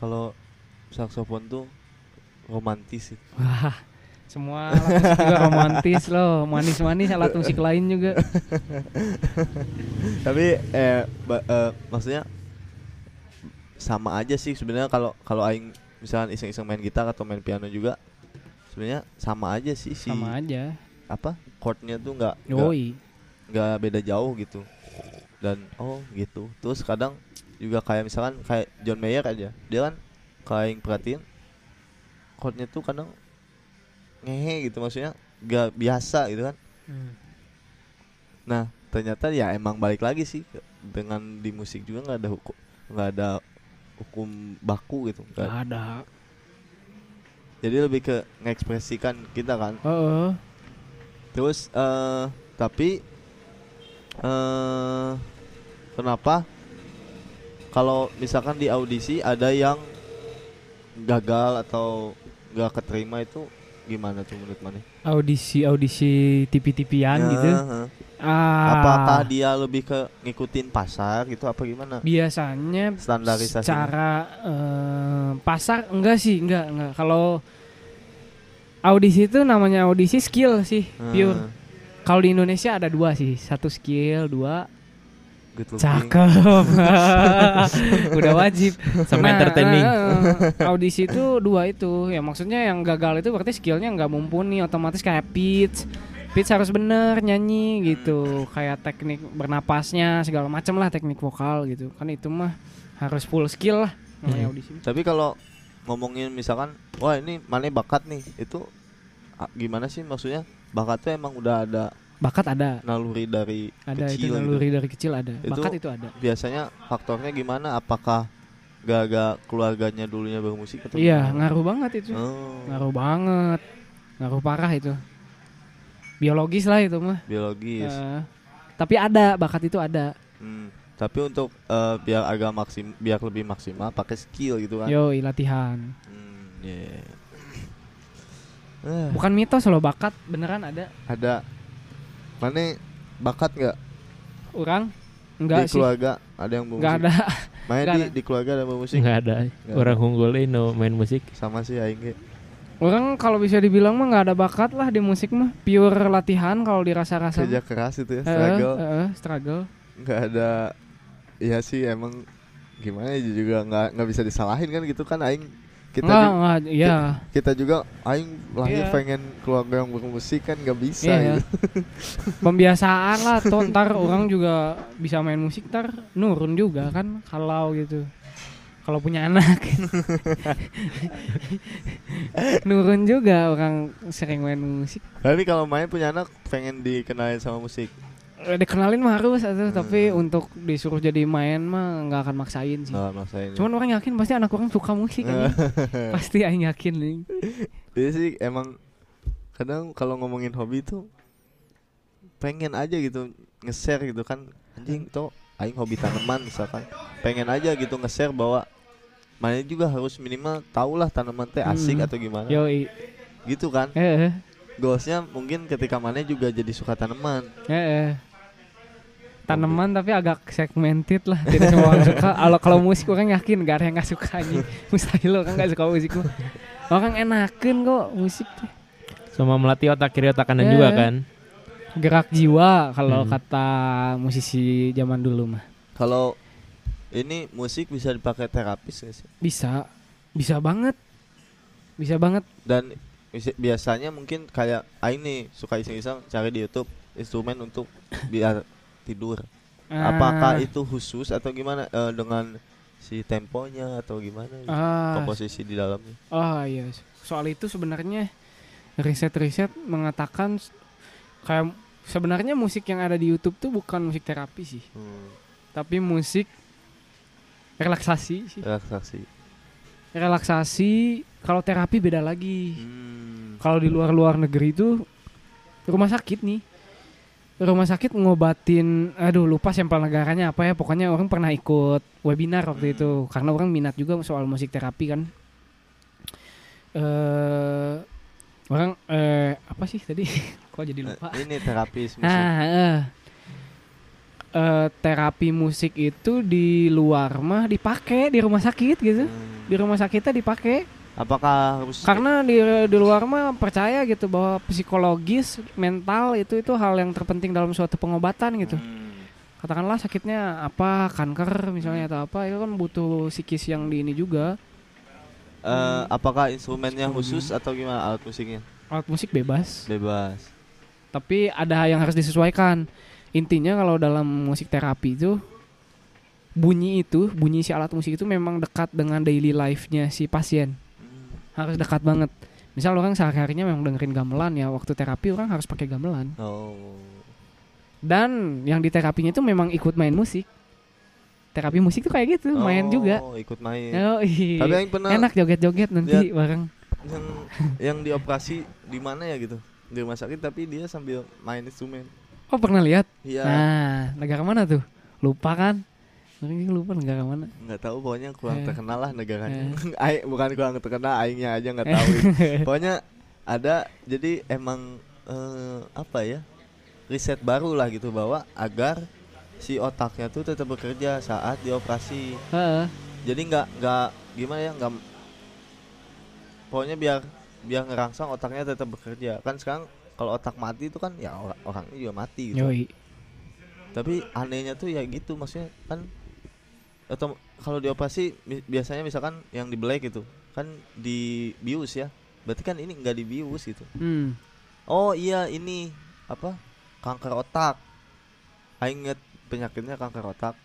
Speaker 2: kalau saxophone tuh romantis sih
Speaker 3: Wah, semua juga romantis loh, manis-manis alat musik lain juga.
Speaker 2: tapi eh, ba- eh, maksudnya sama aja sih sebenarnya kalau kalau aing misalkan iseng-iseng main gitar atau main piano juga sebenarnya sama aja sih si
Speaker 3: Sama aja.
Speaker 2: apa chordnya tuh nggak nggak beda jauh gitu. Dan oh gitu. Terus kadang juga kayak misalkan kayak John Mayer aja. Dia kan kayak yang perhatiin chordnya tuh kadang ngehe gitu maksudnya nggak biasa gitu kan
Speaker 3: Hmm.
Speaker 2: nah ternyata ya emang balik lagi sih dengan di musik juga nggak ada hukum nggak ada hukum baku gitu
Speaker 3: Gak
Speaker 2: kan
Speaker 3: ada.
Speaker 2: jadi lebih ke mengekspresikan kita kan
Speaker 3: Oh,
Speaker 2: Terus eh tapi eh kenapa kalau misalkan di audisi ada yang gagal atau nggak keterima itu gimana tuh menurut mana?
Speaker 3: audisi audisi tipi-tipian
Speaker 2: Ya,
Speaker 3: gitu. Ah,
Speaker 2: Apakah dia lebih ke ngikutin pasar gitu apa gimana?
Speaker 3: biasanya
Speaker 2: Standarisasi.
Speaker 3: secara eh, pasar enggak sih, enggak enggak. Kalau audisi itu namanya audisi skill sih, pure. Kalau di Indonesia ada dua sih, satu skill, dua
Speaker 2: good looking.
Speaker 3: cakep. Udah wajib.
Speaker 1: sama entertaining.
Speaker 3: eh, audisi itu dua itu. Ya maksudnya yang gagal itu berarti skillnya nggak mumpuni, otomatis kayak pitch. Pitch harus bener nyanyi gitu, kayak teknik bernapasnya segala macam lah teknik vokal gitu. Kan itu mah harus full skill lah namanya
Speaker 1: Hmm.
Speaker 3: audisi.
Speaker 2: Tapi kalau ngomongin misalkan wah ini mana bakat nih itu ah, gimana sih maksudnya bakat tuh emang udah ada
Speaker 3: Bakat ada,
Speaker 2: naluri dari
Speaker 3: ada
Speaker 2: kecil
Speaker 3: itu
Speaker 2: gitu.
Speaker 3: naluri dari kecil ada.
Speaker 2: Itu-
Speaker 3: Bakat itu ada.
Speaker 2: biasanya faktornya gimana apakah gak keluarganya dulunya bermusik atau
Speaker 3: Iya,
Speaker 2: gimana?
Speaker 3: ngaruh banget itu.
Speaker 2: oh,
Speaker 3: Ngaruh banget. Ngaruh parah itu. Biologis lah itu mah.
Speaker 2: biologis
Speaker 3: Eh, tapi ada bakat itu ada.
Speaker 2: Hmm, tapi untuk eh, biar agak maksim biar lebih maksimal pakai skill gitu kan
Speaker 3: Yoi latihan.
Speaker 2: Hmm. Eh,
Speaker 3: Bukan mitos loh bakat beneran ada.
Speaker 2: ada mana bakat nggak
Speaker 3: Orang
Speaker 2: di
Speaker 3: enggak sih.
Speaker 2: keluarga ada yang bermusik
Speaker 3: Enggak ada.
Speaker 2: main di,
Speaker 3: ada.
Speaker 2: di keluarga ada bermusik
Speaker 1: Nggak ada.
Speaker 2: Nggak
Speaker 1: Orang unggul ini no main musik.
Speaker 2: sama sih aing ge.
Speaker 3: Orang kalau bisa dibilang mah nggak ada bakat lah di musik mah. Pure latihan kalau dirasa-rasa.
Speaker 2: kerja keras itu ya struggle
Speaker 3: eh, eh, struggle.
Speaker 2: nggak ada iya sih emang gimana ya juga nggak nggak bisa disalahin kan gitu kan aing kita
Speaker 3: Enggak,
Speaker 2: ju-
Speaker 3: enggak, iya.
Speaker 2: kita juga aing lahir
Speaker 3: Iya.
Speaker 2: pengen keluarga yang bermusik kan nggak bisa
Speaker 3: Iya,
Speaker 2: gitu.
Speaker 3: Pembiasaan lah tuh ntar orang juga bisa main musik ntar nurun juga kan kalau gitu. Kalau punya anak. nurun juga orang sering main musik.
Speaker 2: Tapi kalau main punya anak pengen dikenalin sama musik.
Speaker 3: Eh, Dikenalin mah harus atau
Speaker 2: Hmm.
Speaker 3: tapi untuk disuruh jadi main mah nggak akan maksain sih.
Speaker 2: Nggak maksain.
Speaker 3: Cuman orang yakin pasti anak orang suka musik kan. pasti aing yakin nih.
Speaker 2: Jadi sih emang kadang kalau ngomongin hobi tuh pengen aja gitu nge-share gitu kan anjing tuh aing hobi tanaman misalkan pengen aja gitu nge-share bahwa mana juga harus minimal tahulah tanaman teh asik
Speaker 3: Hmm.
Speaker 2: atau gimana
Speaker 3: Yoi.
Speaker 2: gitu kan
Speaker 3: Eh, eh,
Speaker 2: goalsnya mungkin ketika mana juga jadi suka tanaman
Speaker 3: eh, eh. Tanaman tapi agak segmented lah. Tidak semua orang suka. Kalau kalau musik orang yakin gak ada yang gak suka nih. Mustahil orang gak suka musik mah. Orang enakan kok musik tuh.
Speaker 1: Sama melatih otak kiri otak kanan
Speaker 3: Eh.
Speaker 1: juga kan.
Speaker 3: Gerak jiwa kalau
Speaker 1: Hmm.
Speaker 3: kata musisi zaman dulu mah.
Speaker 2: kalau ini musik bisa dipakai terapis nggak sih
Speaker 3: Bisa. Bisa banget. Bisa banget.
Speaker 2: dan biasanya mungkin kayak nih suka iseng-iseng cari di YouTube instrumen untuk biar tidur.
Speaker 3: Ah,
Speaker 2: apakah itu khusus atau gimana? Eh, dengan si temponya atau gimana gitu?
Speaker 3: ah,
Speaker 2: komposisi di dalamnya.
Speaker 3: Oh iya, soal itu sebenarnya riset-riset mengatakan kayak sebenarnya musik yang ada di YouTube tuh bukan musik terapi sih,
Speaker 2: hmm,
Speaker 3: tapi musik relaksasi sih.
Speaker 2: relaksasi.
Speaker 3: Relaksasi kalau terapi beda lagi.
Speaker 2: hmm.
Speaker 3: Kalau di luar-luar negeri itu rumah sakit nih rumah sakit ngobatin aduh lupa sampel negaranya apa ya pokoknya orang pernah ikut webinar waktu itu karena orang minat juga soal musik terapi kan eh orang eh apa sih tadi kok jadi lupa
Speaker 2: Eh, ini terapis musik.
Speaker 3: ah eh. Eh, terapi musik itu di luar mah dipakai di rumah sakit gitu
Speaker 2: Hmm.
Speaker 3: di rumah sakitnya dipakai
Speaker 2: Apakah harus
Speaker 3: karena di di luar mah percaya gitu bahwa psikologis mental itu itu hal yang terpenting dalam suatu pengobatan gitu
Speaker 2: Hmm.
Speaker 3: katakanlah sakitnya apa kanker misalnya atau apa itu kan butuh psikis yang di ini juga
Speaker 2: Eh, apakah instrumennya khusus atau gimana alat musiknya?
Speaker 3: alat musik bebas
Speaker 2: Bebas.
Speaker 3: tapi ada yang harus disesuaikan intinya kalau dalam musik terapi itu bunyi itu bunyi si alat musik itu memang dekat dengan daily life-nya si pasien
Speaker 2: Hmm.
Speaker 3: Harus dekat banget misal orang sehari-harinya memang dengerin gamelan ya waktu terapi orang harus pakai gamelan
Speaker 2: Oh.
Speaker 3: dan yang di terapinya itu memang ikut main musik terapi musik tuh kayak gitu main juga
Speaker 2: Oh, ikut main.
Speaker 3: oh, ih.
Speaker 2: Tapi yang pernah
Speaker 3: enak joget-joget nanti bareng
Speaker 2: yang yang dioperasi di mana ya gitu? Di rumah sakit tapi dia sambil main instrumen.
Speaker 3: oh pernah lihat
Speaker 2: Iya.
Speaker 3: nah negara mana tuh lupa kan Orang lupa negara mana
Speaker 2: nggak tahu pokoknya kurang
Speaker 3: Eh.
Speaker 2: terkenal lah negaranya.
Speaker 3: Eh.
Speaker 2: Aing bukan kurang terkenal, aingnya aja nggak tahu. pokoknya ada jadi emang eh, apa ya? riset baru lah gitu bahwa agar si otaknya tuh tetap bekerja saat dioperasi.
Speaker 3: Heeh.
Speaker 2: Jadi nggak nggak gimana ya nggak pokoknya biar biar ngerangsang otaknya tetap bekerja. Kan sekarang kalau otak mati itu kan ya orang orangnya juga mati gitu.
Speaker 3: Yoi.
Speaker 2: Tapi anehnya tuh ya gitu maksudnya kan atau kalau dioperasi biasanya misalkan yang di black gitu kan dibius ya. Berarti kan ini nggak dibius gitu.
Speaker 3: Hmm.
Speaker 2: Oh iya ini apa? Kanker otak. Aing inget penyakitnya kanker otak.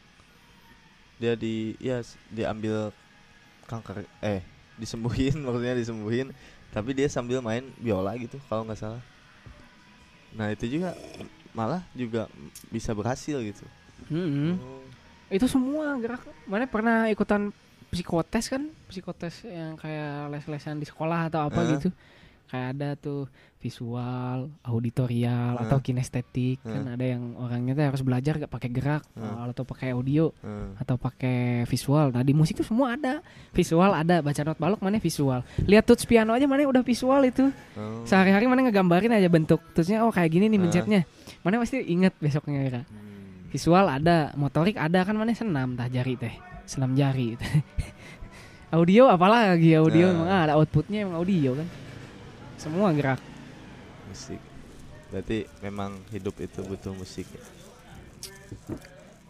Speaker 2: Dia di ya diambil kanker eh disembuhin maksudnya disembuhin tapi dia sambil main biola gitu kalau nggak salah. Nah, itu juga malah juga bisa berhasil gitu.
Speaker 3: Mm-mm.
Speaker 2: Oh.
Speaker 3: Itu semua gerak. Mana pernah ikutan psikotes kan? Psikotes yang kayak les-lesan di sekolah atau apa
Speaker 2: Heeh.
Speaker 3: gitu. Kayak ada tuh visual, auditorial
Speaker 2: Heeh.
Speaker 3: atau kinestetik. Kan
Speaker 2: Heeh.
Speaker 3: ada yang orangnya tuh harus belajar gak pakai gerak
Speaker 2: Heeh.
Speaker 3: atau pakai audio
Speaker 2: Hmm.
Speaker 3: atau pakai visual. Nah, di musik tuh semua ada. Visual ada, baca not balok mana visual. Lihat tuts piano aja mana udah visual itu.
Speaker 2: Oh.
Speaker 3: Sehari-hari mana ngegambarin aja bentuk tutsnya oh kayak gini nih
Speaker 2: Heeh.
Speaker 3: mencetnya. Mana pasti inget besoknya kira.
Speaker 2: Hmm.
Speaker 3: Visual ada, motorik ada kan mana senam tah jari teh. Senam jari. audio apalagi audio
Speaker 2: Nah.
Speaker 3: emang ada outputnya emang audio kan. Semua gerak.
Speaker 2: Musik. Berarti memang hidup itu butuh musik. ya?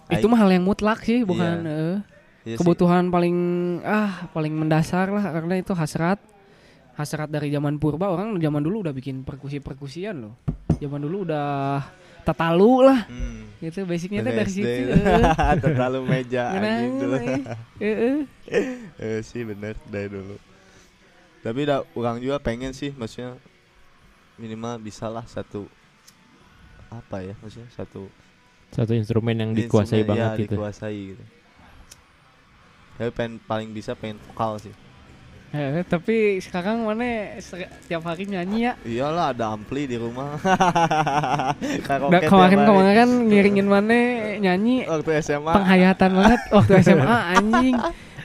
Speaker 3: Itu mah hal yang mutlak sih, bukan
Speaker 2: Iya.
Speaker 3: eh,
Speaker 2: iya sih.
Speaker 3: kebutuhan paling ah paling mendasar lah karena itu hasrat. Hasrat dari zaman purba orang zaman dulu udah bikin perkusi-perkusian loh. Zaman dulu udah tatalu lah
Speaker 2: Hmm.
Speaker 3: gitu basicnya tuh
Speaker 2: Dari
Speaker 3: situ.
Speaker 2: itu. Terlalu meja anjing dulu.
Speaker 3: eh,
Speaker 2: sih bener dari dulu. Tapi udah orang juga pengen sih maksudnya minimal bisalah satu apa ya maksudnya satu
Speaker 1: Satu instrumen yang dikuasai
Speaker 2: instrumen,
Speaker 1: banget
Speaker 2: ya,
Speaker 1: gitu.
Speaker 2: dikuasai gitu. Tapi pengen paling bisa pengen vokal sih.
Speaker 3: Eh, tapi sekarang mana se- tiap hari nyanyi ya.
Speaker 2: Iyalah ada ampli di rumah. Tiap
Speaker 3: kemarin kemarin ngiringin mana nyanyi
Speaker 2: waktu SMA.
Speaker 3: penghayatan banget waktu SMA anjing.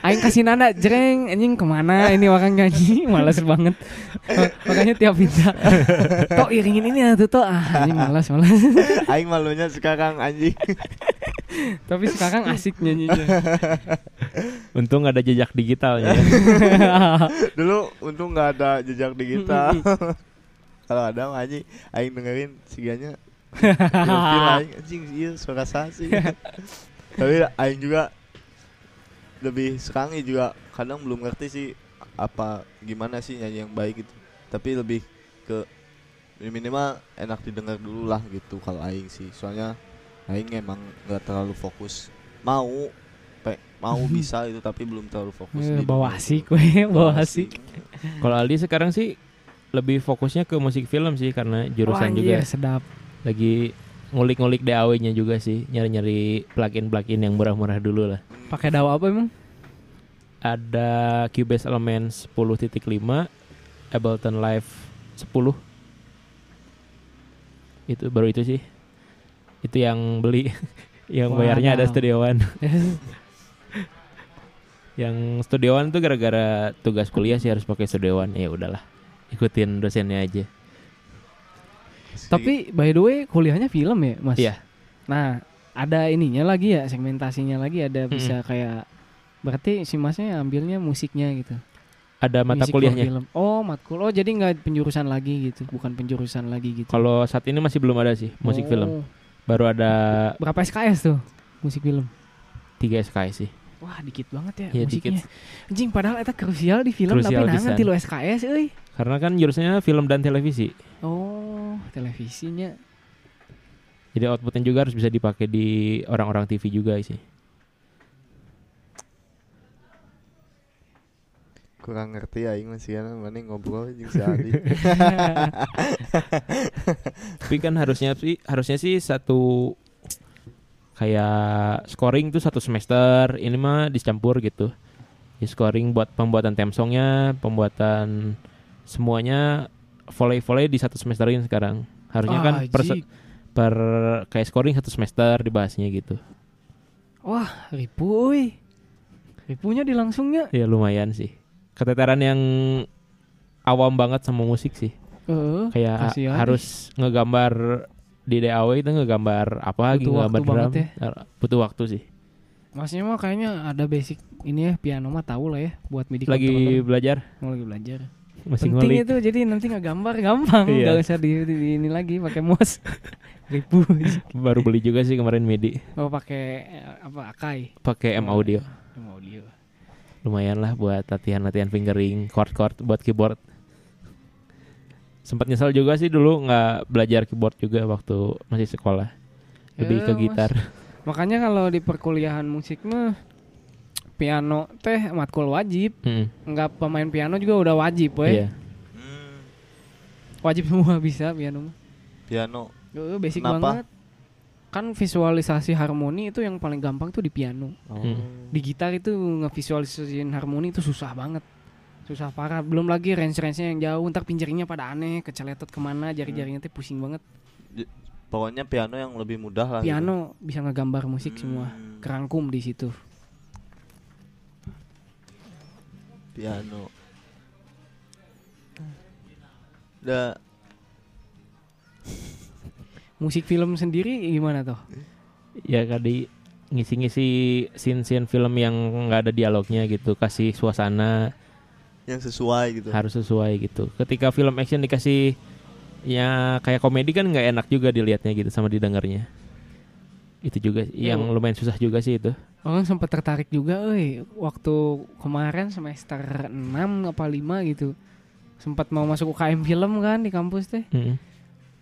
Speaker 3: Aing kasih nada jreng anjing ke mana ini orang nyanyi malas banget. Ma- Makanya tiap minta Tok iringin ini ya tuh tok ah anjing malas malas.
Speaker 2: Aing malunya sekarang anjing.
Speaker 3: tapi sekarang asik nyanyinya.
Speaker 1: Untung ada jejak digitalnya. ya.
Speaker 2: Dulu untung nggak ada jejak digital. Kalau ada mah anjing aing dengerin siganya anjing iya suara sasi. Tapi aing juga lebih sekarang juga kadang belum ngerti sih apa gimana sih nyanyi yang baik gitu. Tapi lebih ke minimal enak didengar dulu lah gitu kalau aing sih. Soalnya aing emang nggak terlalu fokus. Mau pe, mau bisa itu tapi belum terlalu fokus
Speaker 3: Eh,
Speaker 2: di
Speaker 3: Bawa asik we, bawa asik.
Speaker 1: Kalau Aldi sekarang sih lebih fokusnya ke musik film sih karena
Speaker 3: Wah,
Speaker 1: jurusan juga
Speaker 3: iya, sedap.
Speaker 1: lagi ngulik-ngulik DAW-nya juga sih, nyari-nyari plugin-plugin yang murah-murah dulu lah.
Speaker 3: Pakai dawa apa emang?
Speaker 1: Ada Cubase Elements 10.5, Ableton Live 10. Itu baru itu sih. Itu yang beli yang
Speaker 3: Wadaw.
Speaker 1: bayarnya ada Studio One. yang Studio One tuh gara-gara tugas kuliah sih harus pakai Studio One. Ya udahlah. Ikutin dosennya aja.
Speaker 3: Tapi by the way kuliahnya film ya mas?
Speaker 1: Iya.
Speaker 3: Nah ada ininya lagi ya segmentasinya lagi ada
Speaker 1: Mm-mm.
Speaker 3: bisa kayak berarti si masnya ambilnya musiknya gitu.
Speaker 1: Ada mata
Speaker 3: Music
Speaker 1: kuliahnya.
Speaker 3: film. Oh matkul. Oh jadi nggak penjurusan lagi gitu, bukan penjurusan lagi gitu.
Speaker 1: Kalau saat ini masih belum ada sih musik
Speaker 3: Oh.
Speaker 1: film. Baru ada
Speaker 3: Berapa SKS tuh musik film?
Speaker 1: 3 SKS sih.
Speaker 3: Wah dikit banget ya
Speaker 1: Iya,
Speaker 3: musiknya.
Speaker 1: dikit.
Speaker 3: Anjing padahal eta krusial di film
Speaker 1: Krusial
Speaker 3: tapi nangan
Speaker 1: pisan.
Speaker 3: tilu SKS euy.
Speaker 1: Karena kan jurusannya film dan televisi.
Speaker 3: Oh televisinya.
Speaker 1: Jadi outputnya juga harus bisa dipakai di orang-orang TV juga sih.
Speaker 2: kurang ngerti aing masih kan mana ngobrol jeung si Adi.
Speaker 1: Tapi kan harusnya sih harusnya sih satu kayak scoring tuh satu semester. Ini mah dicampur gitu. Di scoring buat pembuatan theme songnya, pembuatan semuanya volley-volley di satu semesterin sekarang. Harusnya kan per, per kayak scoring satu semester dibahasnya gitu.
Speaker 3: Wah ribu euy. Ripunya dilangsungnya.
Speaker 1: Ya lumayan sih. Keteteran yang awam banget sama musik sih.
Speaker 3: Heeh.
Speaker 1: Kayak
Speaker 3: kasihan
Speaker 1: harus ngegambar di DAW itu ngegambar apa gitu
Speaker 3: Butuh
Speaker 1: ngegambar drum.
Speaker 3: ya.
Speaker 1: Eh, Butuh waktu sih.
Speaker 3: Masnya mah kayaknya ada basic ini ya piano mah tahu lah ya buat MIDI
Speaker 1: Lagi belajar
Speaker 3: Mau lagi belajar.
Speaker 1: Masih
Speaker 3: Penting
Speaker 1: ngulik.
Speaker 3: itu jadi nanti nggak gambar gampang,
Speaker 1: Iya.
Speaker 3: nggak usah di, di- di- ini lagi pakai mouse. Ribu.
Speaker 1: Baru beli juga sih kemarin MIDI.
Speaker 3: Oh pakai eh, apa Akai?
Speaker 1: Pakai M Audio.
Speaker 3: M audio.
Speaker 1: Lumayan lah buat latihan-latihan fingering, chord-chord buat keyboard. Sempat nyesel juga sih dulu nggak belajar keyboard juga waktu masih sekolah. Lebih
Speaker 3: Ya,
Speaker 1: ke
Speaker 3: Mas.
Speaker 1: gitar.
Speaker 3: Makanya kalau di perkuliahan musik mah piano teh matkul wajib.
Speaker 1: Mm,
Speaker 3: Nggak pemain piano juga udah wajib, we.
Speaker 1: Iya.
Speaker 2: Hmm,
Speaker 3: Wajib semua bisa piano mah.
Speaker 2: piano.
Speaker 3: Heeh, basic
Speaker 2: Kenapa?
Speaker 3: banget. Kan visualisasi harmoni itu yang paling gampang tuh di piano.
Speaker 2: Oh.
Speaker 1: Hmm.
Speaker 3: Di gitar itu ngevisualisasiin harmoni itu susah banget. Susah parah. Belum lagi range-range-nya yang jauh. Ntar pinjeringnya pada aneh, keceletot ke mana, jari-jarinya tuh pusing banget.
Speaker 2: Pokoknya piano yang lebih mudah lah. gitu.
Speaker 3: Piano bisa ngegambar musik semua.
Speaker 2: Hmm,
Speaker 3: Kerangkum di situ.
Speaker 2: Piano. Da
Speaker 3: Musik film sendiri gimana tuh?
Speaker 1: Ya kali ngisi-ngisi scene-scene film yang nggak ada dialognya gitu, kasih suasana
Speaker 2: yang sesuai gitu.
Speaker 1: harus sesuai gitu. Ketika film action dikasih ya kayak komedi kan nggak enak juga dilihatnya gitu sama didengarnya. Itu juga
Speaker 3: Iya,
Speaker 1: yang lumayan susah juga sih itu.
Speaker 3: Orang sempat tertarik juga, euy, waktu kemarin semester 6 apa 5 gitu. Sempat mau masuk UKM film kan di kampus teh.
Speaker 1: Mm.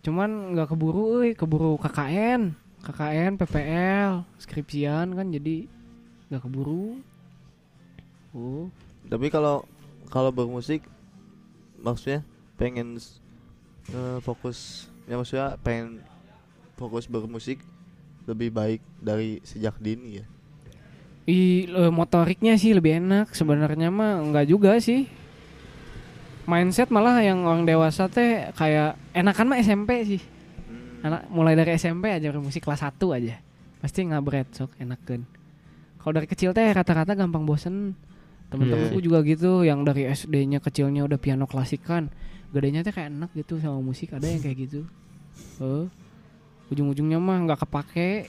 Speaker 3: Cuman nggak keburu, euy, keburu KKN, KKN, PPL, skripsian kan jadi nggak keburu. Oh,
Speaker 2: Tapi kalau kalau bermusik maksudnya pengen eh, fokus ya maksudnya pengen fokus bermusik lebih baik dari sejak dini ya.
Speaker 3: I, eh, motoriknya sih lebih enak sebenarnya mah nggak juga sih. Mindset malah yang orang dewasa teh kayak enakan mah SMP sih. Anak mulai dari SMP aja bermusik kelas 1 aja. Pasti ngabret sok enakan. Kalau dari kecil teh rata-rata gampang bosen. Temen-temenku
Speaker 2: Iya.
Speaker 3: juga gitu yang dari SD-nya kecilnya udah piano klasik kan. Gedenya teh kayak enak gitu sama musik ada yang kayak gitu. Eh, ujung-ujungnya mah nggak kepake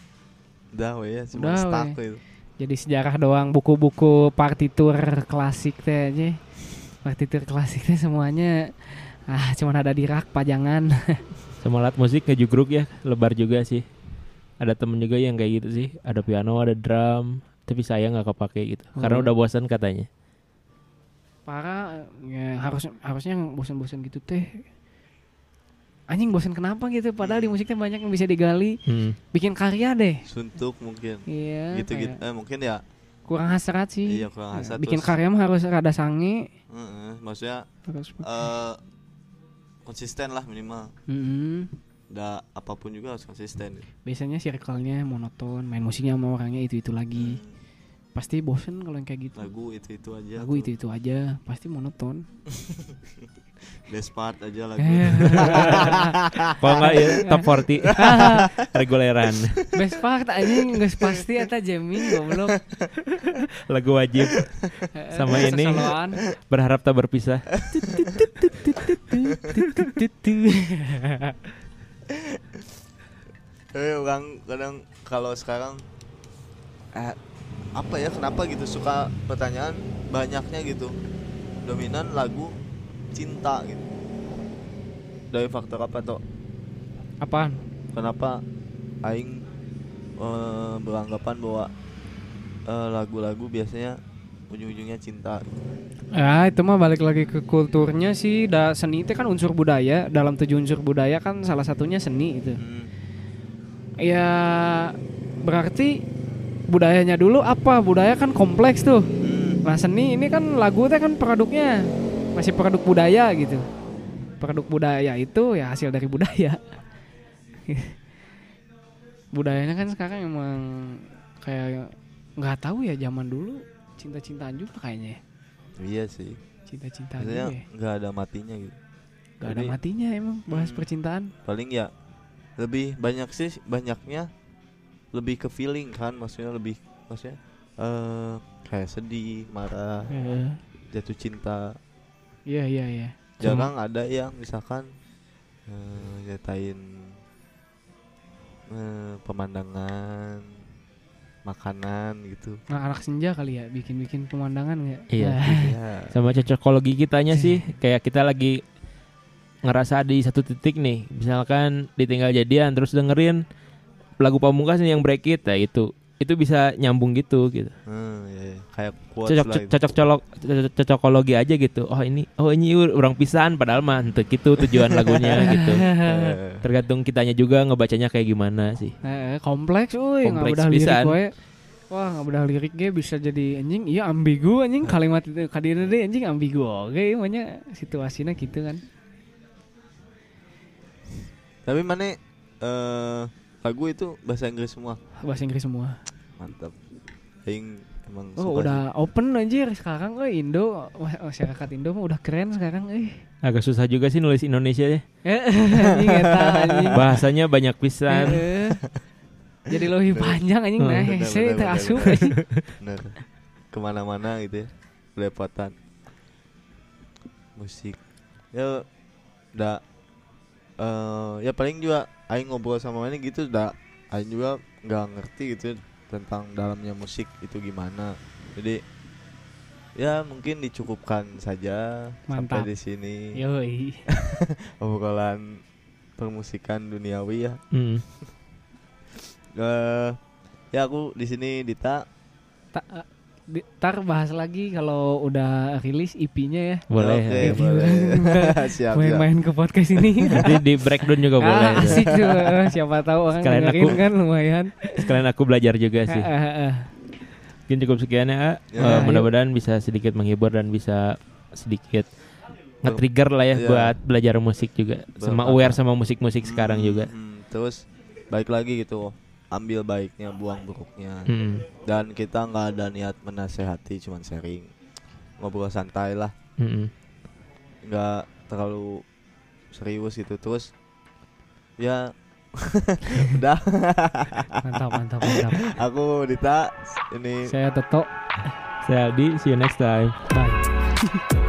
Speaker 2: Udah ya, cuma
Speaker 3: Udah,
Speaker 2: stuck
Speaker 3: we.
Speaker 2: itu.
Speaker 3: Jadi sejarah doang buku-buku partitur klasik teh aja partitur klasik teh semuanya ah cuman ada di rak pajangan
Speaker 1: Sama alat musik ngejugruk ya, lebar juga sih. Ada temen juga yang kayak gitu sih. Ada piano, ada drum, tapi saya nggak kepake gitu. Karena
Speaker 3: Oh.
Speaker 1: udah bosan katanya.
Speaker 3: parah ya harus harusnya yang bosan-bosan gitu teh anjing bosan kenapa gitu padahal di musiknya banyak yang bisa digali
Speaker 1: Hmm.
Speaker 3: bikin karya deh
Speaker 2: Suntuk mungkin.
Speaker 3: iya
Speaker 2: Gitu-gitu.
Speaker 3: kayak
Speaker 2: Eh mungkin ya
Speaker 3: kurang hasrat sih
Speaker 2: Iya, kurang
Speaker 3: Ya,
Speaker 2: hasrat,
Speaker 3: bikin
Speaker 2: terus-
Speaker 3: karya mah harus rada sange
Speaker 2: heeh, maksudnya
Speaker 3: harus
Speaker 2: eh konsisten lah minimal.
Speaker 3: Mm-mm.
Speaker 2: Da apa pun juga harus konsisten.
Speaker 3: biasanya circle-nya monoton main musiknya sama orangnya itu itu lagi
Speaker 2: Hmm,
Speaker 3: pasti bosen kalau yang kayak gitu
Speaker 2: lagu itu-itu aja.
Speaker 3: lagu
Speaker 2: tuh.
Speaker 3: itu itu aja pasti monoton
Speaker 2: Despart aja lagu.
Speaker 1: Kalau enggak ya top 40 reguleran.
Speaker 3: Best part anjing geus pasti eta jamming goblok.
Speaker 1: Lagu wajib Sama ini. Berharap tak berpisah.
Speaker 2: Eh orang kadang kalau sekarang eh apa ya kenapa gitu suka pertanyaan banyaknya gitu dominan lagu cinta gitu dari faktor apa toh
Speaker 3: Apaan?
Speaker 2: kenapa aing eh, beranggapan bahwa eh, lagu-lagu biasanya ujung-ujungnya cinta
Speaker 3: Ya itu mah balik lagi ke kulturnya sih. Da seni itu kan unsur budaya. Dalam tujuh unsur budaya kan salah satunya seni itu.
Speaker 2: Hmm,
Speaker 3: Ya berarti budayanya dulu apa? Budaya kan kompleks tuh.
Speaker 2: hmm,
Speaker 3: Nah seni ini kan lagu teh kan produknya masih produk budaya gitu. Produk budaya itu ya hasil dari budaya. Budayanya kan sekarang emang kayak nggak tahu ya zaman dulu cinta-cintaan juga kayaknya ya.
Speaker 2: iya sih
Speaker 3: Cinta-cintaan ya.
Speaker 2: nggak ada matinya gitu
Speaker 3: Gak ada matinya emang bahas
Speaker 2: Hmm.
Speaker 3: percintaan.
Speaker 2: paling ya lebih banyak sih banyaknya lebih ke feeling kan maksudnya lebih maksudnya eh kayak sedih marah jatuh cinta
Speaker 3: Iya iya iya.
Speaker 2: jarang ada yang misalkan eh nyatain eh, pemandangan makanan gitu
Speaker 3: Nah anak senja kali ya bikin-bikin pemandangan nggak?
Speaker 1: Iya.
Speaker 3: Nah,
Speaker 2: ya
Speaker 1: Sama cocokologi kitanya sih kayak kita lagi ngerasa di satu titik nih, misalkan ditinggal jadian terus dengerin lagu pamungkas yang break it, nah itu itu bisa nyambung gitu gitu.
Speaker 2: Hmm, ya, ya. kayak
Speaker 1: Cocok cocok colok cocok- cocokologi aja gitu. Oh ini oh ini orang pisan padahal mah henteu gitu tujuan lagunya gitu.
Speaker 2: Eh,
Speaker 1: Tergantung kitanya juga ngebacanya kayak gimana sih.
Speaker 3: eh, kompleks, uy nggak
Speaker 1: Kompleks
Speaker 3: udah lirik
Speaker 1: pisan.
Speaker 3: we. Wah nggak udah lirik ge bisa jadi anjing. Iya ambigu anjing kalimat itu kadina deh anjing ambigu. Oke, makanya situasinya gitu kan.
Speaker 2: tapi mana eh lagu itu bahasa Inggris semua
Speaker 3: Bahasa Inggris semua.
Speaker 2: Mantap. Aing emang
Speaker 3: Oh
Speaker 2: suka
Speaker 3: udah open anjir. Sekarang euy Indo. Wah, masyarakat Indo mah udah keren sekarang euy.
Speaker 1: Agak susah juga sih nulis Indonesia ya.
Speaker 3: anjing.
Speaker 1: Bahasanya banyak pisan.
Speaker 3: Heeh. Jadi lebih panjang anjing. Nah hese
Speaker 2: bener,
Speaker 3: teh
Speaker 2: bener,
Speaker 3: asup
Speaker 2: ke mana-mana gitu ya belepotan. Musik. Ya udah eh ya paling juga Aing ngobrol sama mana gitu udah Aing juga nggak ngerti gitu tentang dalamnya musik itu gimana jadi ya mungkin dicukupkan saja
Speaker 3: Mantap.
Speaker 2: sampai di sini
Speaker 3: Yoi.
Speaker 2: obrolan permusikan duniawi ya
Speaker 1: Hmm.
Speaker 2: eh ya aku di sini Dita
Speaker 3: Ta- di- Ntar bahas lagi kalau udah rilis IP-nya ya.
Speaker 1: Boleh.
Speaker 2: Oke,
Speaker 1: ya.
Speaker 2: boleh. siap, siap.
Speaker 3: Main-main ke podcast ini.
Speaker 1: Nanti di breakdown juga boleh.
Speaker 3: ah, asik tuh. eh, Siapa tahu orang
Speaker 1: Sekalian
Speaker 3: dengerin
Speaker 1: aku-
Speaker 3: kan lumayan.
Speaker 1: Sekalian aku belajar juga sih.
Speaker 3: Ah, ah, ah.
Speaker 1: Mungkin cukup sekian ya.
Speaker 2: Ya,
Speaker 1: Eh,
Speaker 3: yuk.
Speaker 1: mudah-mudahan bisa sedikit menghibur dan bisa sedikit nge-trigger lah ya
Speaker 2: Iya.
Speaker 1: buat belajar musik juga. Sama aware sama musik-musik sekarang
Speaker 2: Hmm,
Speaker 1: juga.
Speaker 2: hmm, terus baik lagi gitu ambil baiknya buang buruknya
Speaker 1: Hmm.
Speaker 2: dan kita nggak ada niat menasehati cuman sharing ngobrol santai lah
Speaker 1: Hmm.
Speaker 2: nggak terlalu serius gitu terus ya udah
Speaker 3: Mantap, mantap, mantap.
Speaker 2: aku Dita ini
Speaker 3: Saya Toto.
Speaker 1: Saya Aldi, see you next time.
Speaker 3: Bye.